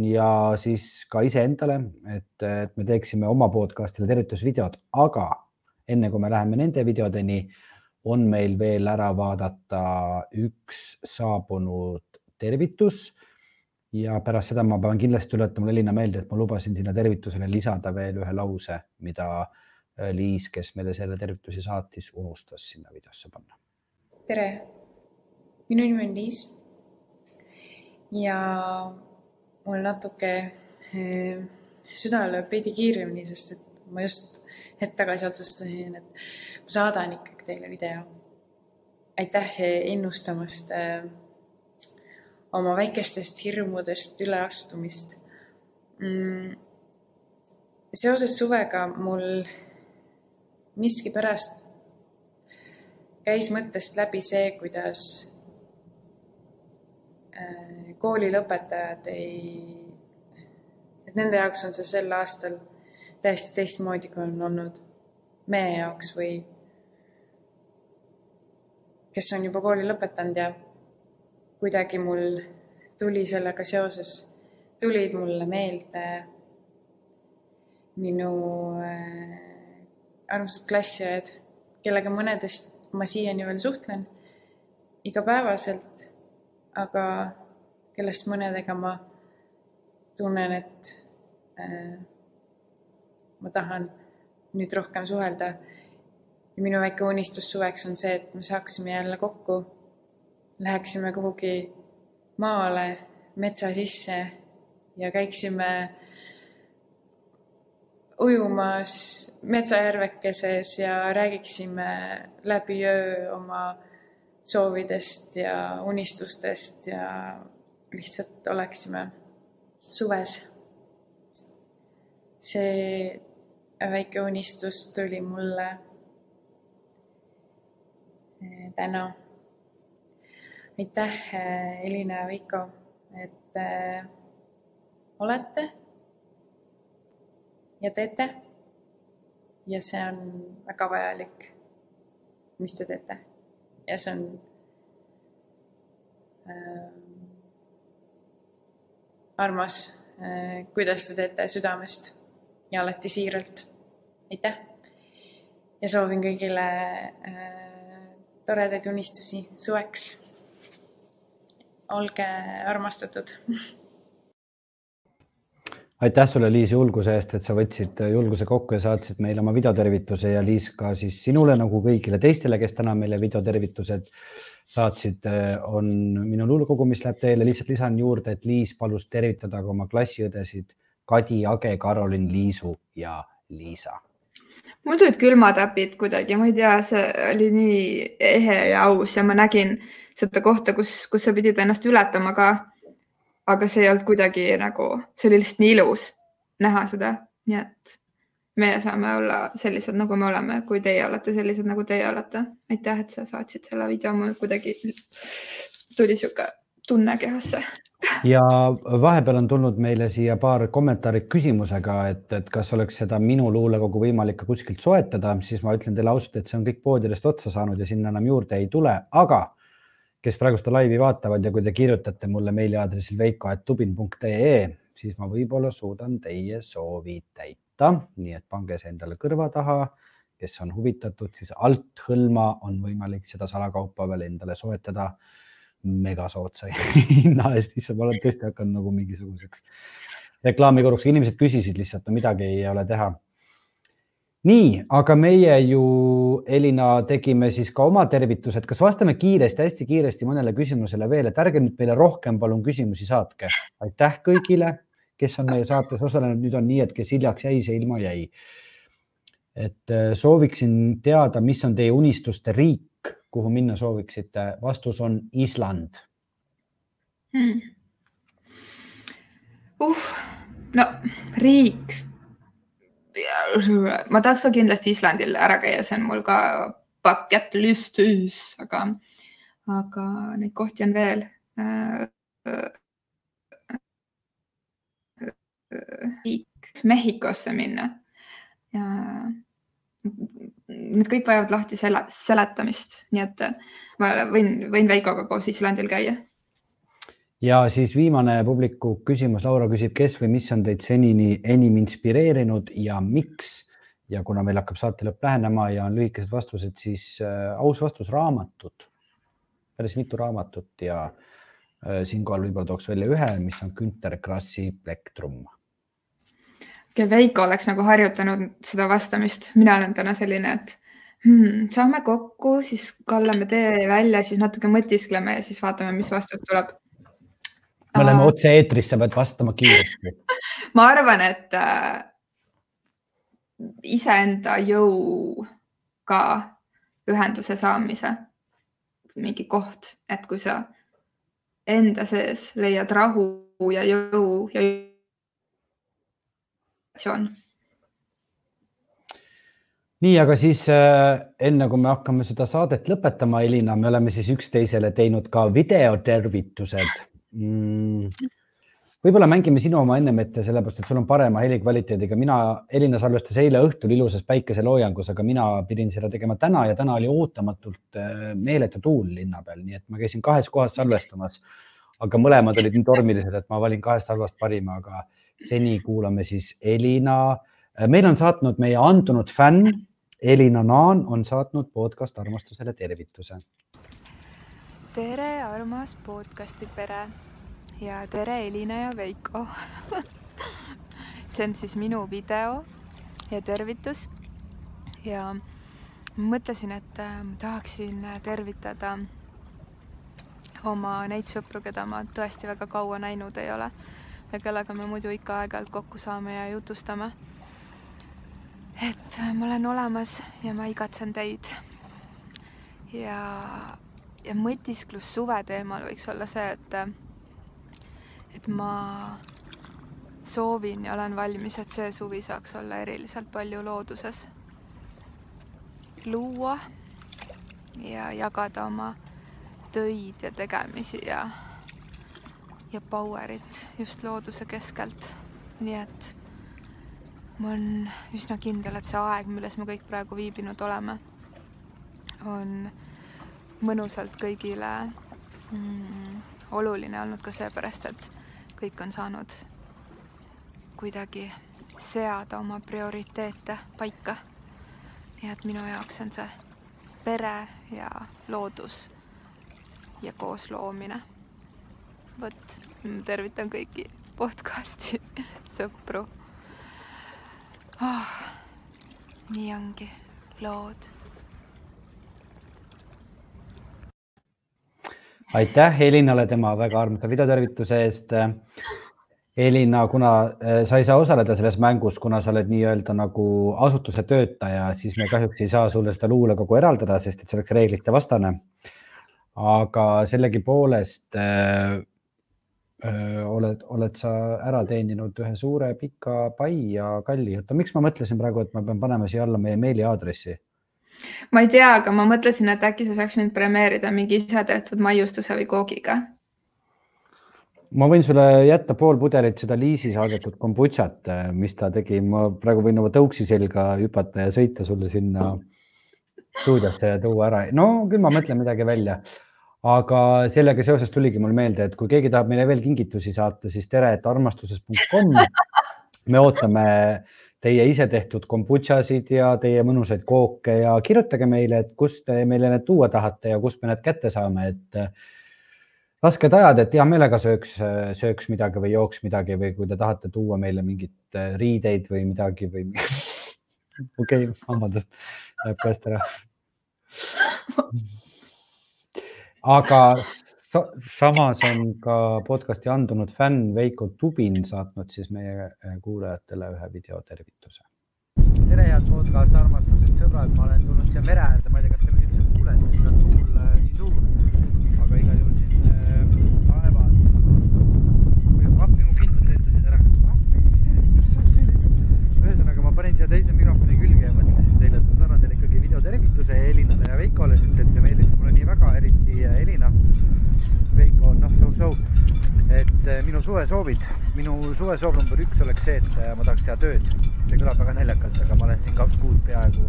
ja siis ka iseendale, et, et me teeksime oma podcast'ile tervitusvideod, aga enne kui me läheme nende videodeni, on meil veel ära vaadata üks saabunud tervitus ja pärast seda ma pean kindlasti tuletama Elina meelde, et ma lubasin sinna tervitusele lisada veel ühe lause, mida äh, Liis, kes meile selle tervitusi saatis, unustas sinna videosse panna. tere, minu nimi on Liis. ja mul natuke eh, süda lööb veidi kiiremini, sest et ma just hetk tagasi otsustasin, et ma saadan ikkagi teile video. aitäh innustamast eh, oma väikestest hirmudest üleastumist mm,. seoses suvega mul miskipärast käis mõttest läbi see, kuidas äh, koolilõpetajad ei, et nende jaoks on see sel aastal täiesti teistmoodi, kui on olnud meie jaoks või kes on juba kooli lõpetanud ja kuidagi mul tuli sellega seoses, tulid mulle meelde minu äh, armsad klassiõed, kellega mõnedest ma siiani veel suhtlen igapäevaselt, aga kellest mõnedega ma tunnen, et äh, ma tahan nüüd rohkem suhelda. ja minu väike unistus suveks on see, et me saaksime jälle kokku, läheksime kuhugi maale, metsa sisse ja käiksime ujumas metsajärvekeses ja räägiksime läbi öö oma soovidest ja unistustest ja lihtsalt oleksime suves. see väike unistus tuli mulle eh, täna. Aitäh, eh, Elina ja Veiko, et äh, olete ja teete. ja see on väga vajalik, mis te teete. ja see on äh, armas äh,, kuidas te teete südamest ja alati siiralt. aitäh! ja soovin kõigile äh, toredaid unistusi suveks. Olge armastatud aitäh sulle, Liis, julguse eest, et sa võtsid julguse kokku ja saatsid meile oma videotervituse ja Liis ka siis sinule nagu kõigile teistele, kes täna meile videotervitused saatsid, on minu luulekogu, mis läheb teile. lihtsalt lisan juurde, et Liis palus tervitada ka oma klassiõdesid Kadi, Age, Karolin, Liisu ja Liisa. mul tulid külmatäpid kuidagi, ma ei tea, see oli nii ehe ja aus ja ma nägin seda kohta, kus, kus sa pidid ennast ületama ka aga see ei olnud kuidagi nagu, see oli lihtsalt nii ilus näha seda, nii et meie saame olla sellised, nagu me oleme, kui teie olete sellised, nagu teie olete. aitäh, et sa saatsid selle video, mul kuidagi tuli sihuke tunne kehasse. ja vahepeal on tulnud meile siia paar kommentaari küsimusega, et, et kas oleks seda minu luulekogu võimalik ka kuskilt soetada, siis ma ütlen teile ausalt, et see on kõik poodidest otsa saanud ja sinna enam juurde ei tule, aga kes praegu seda laivi vaatavad ja kui te kirjutate mulle meiliaadressil veiko.tubin.ee, siis ma võib-olla suudan teie soovi täita, nii et pange see endale kõrva taha. kes on huvitatud, siis alt hõlma on võimalik seda salakaupa veel endale soetada megasoodsa hinna eest, issand, ma olen tõesti hakanud nagu mingisuguseks reklaamikoruks, inimesed küsisid lihtsalt, no midagi ei ole teha. Nii, aga meie ju, Elina, tegime siis ka oma tervitused, kas vastame kiiresti, hästi kiiresti mõnele küsimusele veel, et ärge nüüd meile rohkem palun küsimusi saatke. aitäh kõigile, kes on meie saates osalenud, nüüd on nii, et kes hiljaks jäi, see ilma jäi. et äh, sooviksin teada, mis on teie unistuste riik, kuhu minna sooviksite? vastus on Island hmm.. uh, no riik. Ma tahaks ka kindlasti Islandil ära käia, see on mul ka bucket list'is, aga, aga neid kohti on veel. Mehhikosse minna. Need kõik vajavad lahti sele, seletamist, nii et ma võin, võin Veikoga koos Islandil käia ja siis viimane publiku küsimus, Laura küsib, kes või mis on teid senini enim inspireerinud ja miks? ja kuna meil hakkab saate lõpp lähenema ja on lühikesed vastused, siis äh, aus vastus raamatud, päris mitu raamatut ja äh, siinkohal võib-olla tooks välja ühe, mis on Günter Krassi Plektrum. Veiko oleks nagu harjutanud seda vastamist, mina olen täna selline, et hmm, saame kokku, siis kallame tee välja, siis natuke mõtiskleme ja siis vaatame, mis vastus tuleb me oleme otse-eetris, sa pead vastama kiiresti. ma arvan, et äh, iseenda jõuga ühenduse saamise mingi koht, et kui sa enda sees leiad rahu ja jõu ja nii, aga siis äh, enne kui me hakkame seda saadet lõpetama, Elina, me oleme siis üksteisele teinud ka videotervitused mm,? võib-olla mängime sinu oma ennem ette, sellepärast et sul on parema helikvaliteediga. mina, Elina salvestas eile õhtul ilusas päikeseloojangus, aga mina pidin seda tegema täna ja täna oli ootamatult äh, meeletu tuul linna peal, nii et ma käisin kahes kohas salvestamas. aga mõlemad olid nii tormilised, et ma valin kahest halvast parima, aga seni kuulame siis Elina. Äh, meil on saatnud meie andunud fänn Elina Naan on saatnud podcast armastusele tervituse tere, armas podcasti pere ja tere, Elina ja Veiko see on siis minu video ja tervitus. ja mõtlesin, et äh, ma tahaksin tervitada oma neid sõpru, keda ma tõesti väga kaua näinud ei ole ja kellega me muidu ikka aeg-ajalt kokku saame ja jutustame. et ma olen olemas ja ma igatsen teid. ja ja mõtisklus suve teemal võiks olla see, et, et ma soovin ja olen valmis, et see suvi saaks olla eriliselt palju looduses. luua ja jagada oma töid ja tegemisi ja, ja power'it just looduse keskelt. nii et ma olen üsna kindel, et see aeg, milles me kõik praegu viibinud oleme, on mõnusalt kõigile mm, oluline olnud ka seepärast, et kõik on saanud kuidagi seada oma prioriteete paika. nii et minu jaoks on see pere ja loodus ja koosloomine. vot, tervitan kõiki podcasti sõpru oh,. nii ongi lood aitäh Elinale tema väga armsa videotervituse eest. Elina, kuna äh, sa ei saa osaleda selles mängus, kuna sa oled nii-öelda nagu asutuse töötaja, siis me kahjuks ei saa sulle seda luulekogu eraldada, sest et see oleks reeglite vastane. aga sellegipoolest äh, öö, oled, oled sa ära teeninud ühe suure pika pai ja kalli. oota, miks ma mõtlesin praegu, et ma pean panema siia alla meie meiliaadressi ma ei tea, aga ma mõtlesin, et äkki sa saaks mind premeerida mingi ise tehtud maiustuse või koogiga. ma võin sulle jätta pool pudelit seda Liisi saadetud kombutšat, mis ta tegi, ma praegu võin oma tõuksi selga hüpata ja sõita sulle sinna stuudiosse ja tuua ära. no küll ma mõtlen midagi välja. aga sellega seoses tuligi mul meelde, et kui keegi tahab meile veel kingitusi saata, siis tere, et armastuses.com. me ootame teie ise tehtud kombutšasid ja teie mõnusaid kooke ja kirjutage meile, et kust te meile need tuua tahate ja kust me need kätte saame, et rasked ajad, et hea meelega sööks, sööks midagi või jooks midagi või kui te tahate tuua meile mingeid riideid või midagi või. okei, vabandust, läheb käest ära. aga sa samas on ka podcast'i andunud fänn Veiko Tubin saatnud siis meie kuulajatele ühe videotervituse. tere, head podcast armastusest sõbrad, ma olen tulnud siia mere äärde, ma ei tea, kas te mind üldse kuulete, siin on tuul äh, nii suur, aga igal juhul siin panin siia teise mikrofoni külge ja mõtlesin teile, et ma saadan teile ikkagi videotervituse Elinale ja Veikole, sest et te meeldite mulle nii väga, eriti Elina. Veiko on noh, so-so. et eh, minu suvesoovid, minu suvesoov number üks oleks see, et eh, ma tahaks teha tööd. see kõlab väga naljakalt, aga ma olen siin kaks kuud peaaegu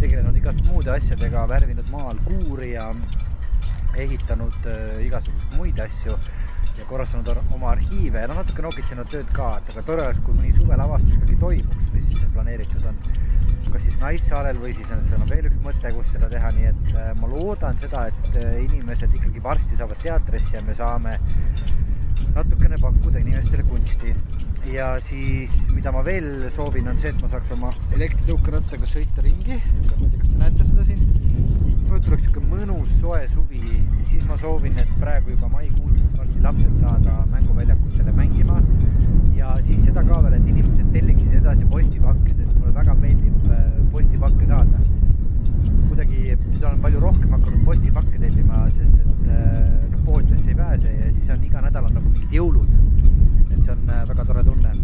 tegelenud igast muude asjadega, värvinud maal kuuri ja ehitanud äh, igasuguseid muid asju ja korrastanud oma arhiive ja no natuke nokitsenud tööd ka, et aga tore oleks, kui mõni suvelavastus ikkagi toimuks, mis planeeritud on. kas siis Naissaarel või siis on seal veel üks mõte, kus seda teha, nii et äh, ma loodan seda, et äh, inimesed ikkagi varsti saavad teatrisse ja me saame natukene pakkuda inimestele kunsti. ja siis, mida ma veel soovin, on see, et ma saaks oma elektritõukerattaga sõita ringi. ma ei tea, kas te näete seda siin nüüd tuleks niisugune mõnus soe suvi, siis ma soovin, et praegu juba maikuus võiks varsti lapsed saada mänguväljakutele mängima ja siis seda ka veel, et inimesed telliksid edasi postipakke, sest mulle väga meeldib äh, postipakke saada. kuidagi nüüd olen palju rohkem hakanud postipakke tellima, sest et äh, noh, poodidesse ei pääse ja siis on iga nädal on nagu mingid jõulud. et see on äh, väga tore tunne.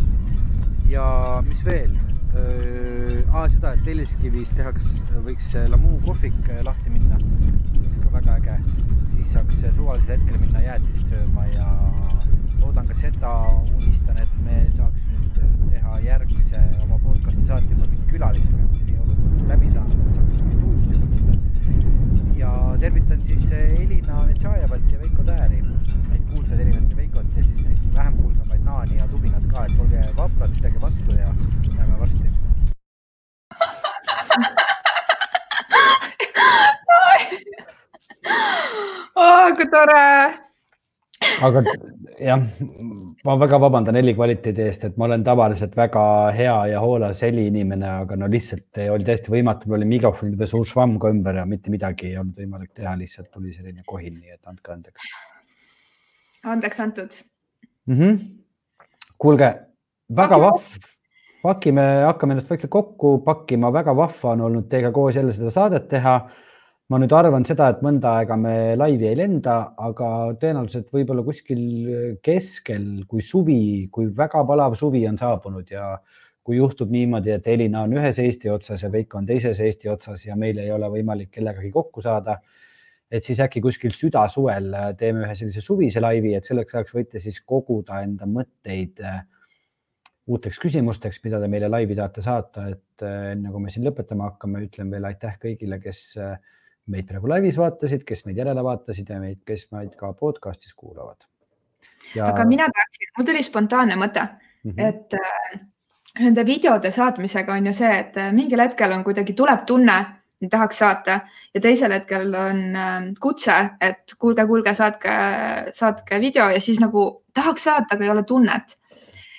ja mis veel aa, seda, et Telliskivis tehakse, võiks Lamu kohvik lahti minna, oleks ka väga äge. siis saaks suvalisel hetkel minna jäätist sööma ja loodan ka seda, unistan, et me saaks nüüd teha järgmise oma podcast'i saate juba mingi külalisega, et see olukord läbi saanud, et saab stuudiosse kutsuda. ja tervitan siis Elina Netšajevat ja Veiko Tääri, neid kuulsaid Elinat ja Veikot ja siis neid vähem kuulsamaid Naani ja Tubinat ka, et olge vaprad, pidage vastu ja näeme varsti oh, kui tore. Aga jah, ma väga vabandan heli kvaliteedi eest, et ma olen tavaliselt väga hea ja hoolas heliinimene, aga no lihtsalt oli täiesti võimatu, mul oli mikrofonid või suur švamm ka ümber ja mitte midagi ei olnud võimalik teha, lihtsalt tuli selline kohin, nii et andke andeks. andeks antud mm. -hmm. kuulge, väga vahv pakime, hakkame ennast vaikselt kokku pakkima, väga vahva on olnud teiega koos jälle seda saadet teha. Ma nüüd arvan seda, et mõnda aega me laivi ei lenda, aga tõenäoliselt võib-olla kuskil keskel, kui suvi, kui väga palav suvi on saabunud ja kui juhtub niimoodi, et Elina on ühes Eesti otsas ja Veiko on teises Eesti otsas ja meil ei ole võimalik kellegagi kokku saada, et siis äkki kuskil südasuvel teeme ühe sellise suvise laivi, et selleks ajaks võite siis koguda enda mõtteid äh, uuteks küsimusteks, mida te meile laivi tahate saata, et äh, enne kui me siin lõpetama hakkame, ütlen veel aitäh kõigile, kes äh, meid praegu laivis vaatasid, kes meid järele vaatasid ja meid, kes meid ka podcast'is kuulavad. Ja.... aga mina tahaksin, mul tuli spontaanne mõte mm, -hmm. et äh, nende videode saatmisega on ju see, et äh, mingil hetkel on kuidagi, tuleb tunne, tahaks saata ja teisel hetkel on äh, kutse, et kuulge, kuulge, saatke, saatke video ja siis nagu tahaks saata, aga ei ole tunnet.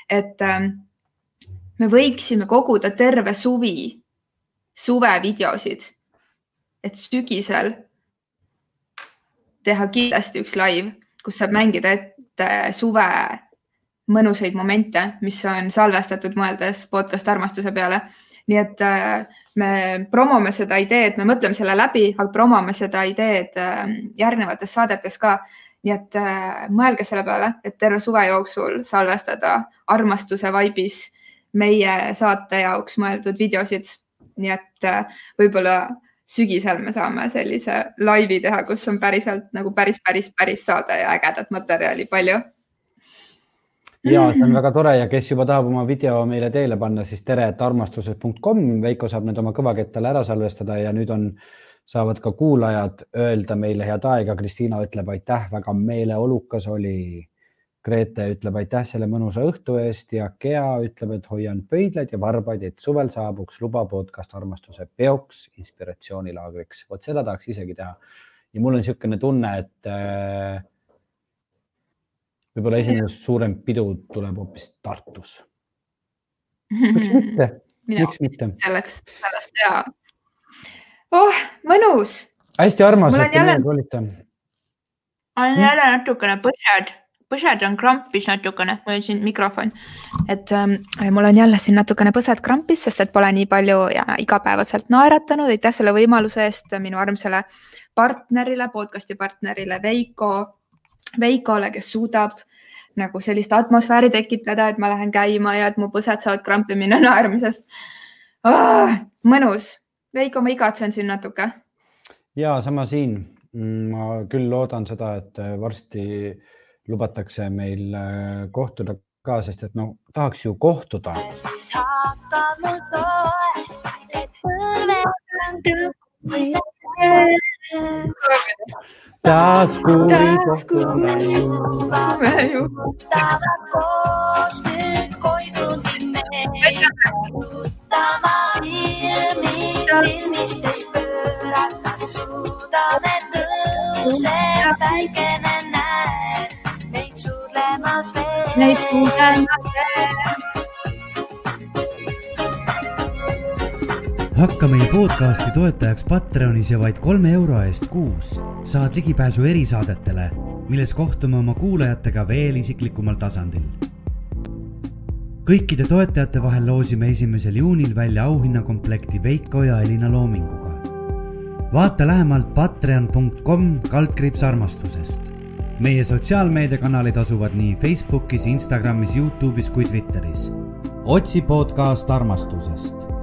Et ähm, me võiksime koguda terve suvi suvevideosid, et sügisel teha kindlasti üks live, kus saab mängida ette suve mõnusaid momente, mis on salvestatud, mõeldes podcast armastuse peale. nii et äh, me promome seda ideed, me mõtleme selle läbi, aga promome seda ideed äh, järgnevates saadetes ka nii et äh, mõelge selle peale, et terve suve jooksul salvestada armastuse vaibis meie saate jaoks mõeldud videosid. nii et võib-olla sügisel me saame sellise laivi teha, kus on päriselt nagu päris, päris, päris saade ja ägedat materjali palju ja see on väga tore ja kes juba tahab oma video meile teele panna, siis tere, et armastused.com, Veiko saab need oma kõvakettale ära salvestada ja nüüd on saavad ka kuulajad öelda meile head aega. Kristiina ütleb aitäh, väga meeleolukas oli. Grete ütleb aitäh selle mõnusa õhtu eest ja Gea ütleb, et hoian pöidlaid ja varbaid, et suvel saabuks luba podcast armastuse peoks, inspiratsioonilaagriks. vot seda tahaks isegi teha. ja mul on niisugune tunne, et äh, võib-olla esimene suurem pidu tuleb hoopis Tartus. miks mitte, miks mitte? selleks, sellest ja. oh, mõnus. hästi armas, et te jälle... meiega olite. on jälle natukene põsed, põsed on krampis natukene, mul on siin mikrofon, et ähm, mul on jälle siin natukene põsed krampis, sest et pole nii palju ja igapäevaselt naeratanud. aitäh selle võimaluse eest minu armsale partnerile, podcast'i partnerile Veiko Veikole, kes suudab nagu sellist atmosfääri tekitada, et ma lähen käima ja et mu põsed saavad krampi minna naermisest oh,. mõnus. Veiko, ma igatsen sind natuke. ja sama siin. ma küll loodan seda, et varsti lubatakse meil äh, kohtuda ka, sest et no tahaks ju kohtuda. siis hakkab mu toe, et põlve tõukumised taskuri kohtume jõuame juhutavad koos nüüd koiduni me jalutama silmi silmist ei pöörata suudame tõuseb päikene veel. Neid surlemas veel. hakka meie podcasti toetajaks Patreonis ja vaid kolme euro eest kuus saad ligipääsu erisaadetele, milles kohtume oma kuulajatega veel isiklikumal tasandil. kõikide toetajate vahel loosime esimesel juunil välja auhinnakomplekti Veiko ja Elina loominguga. vaata lähemalt patreon.com kaldkriips armastusest. Meie sotsiaalmeediakanalid asuvad nii Facebookis, Instagramis, Youtube'is kui Twitteris. otsi podcast armastusest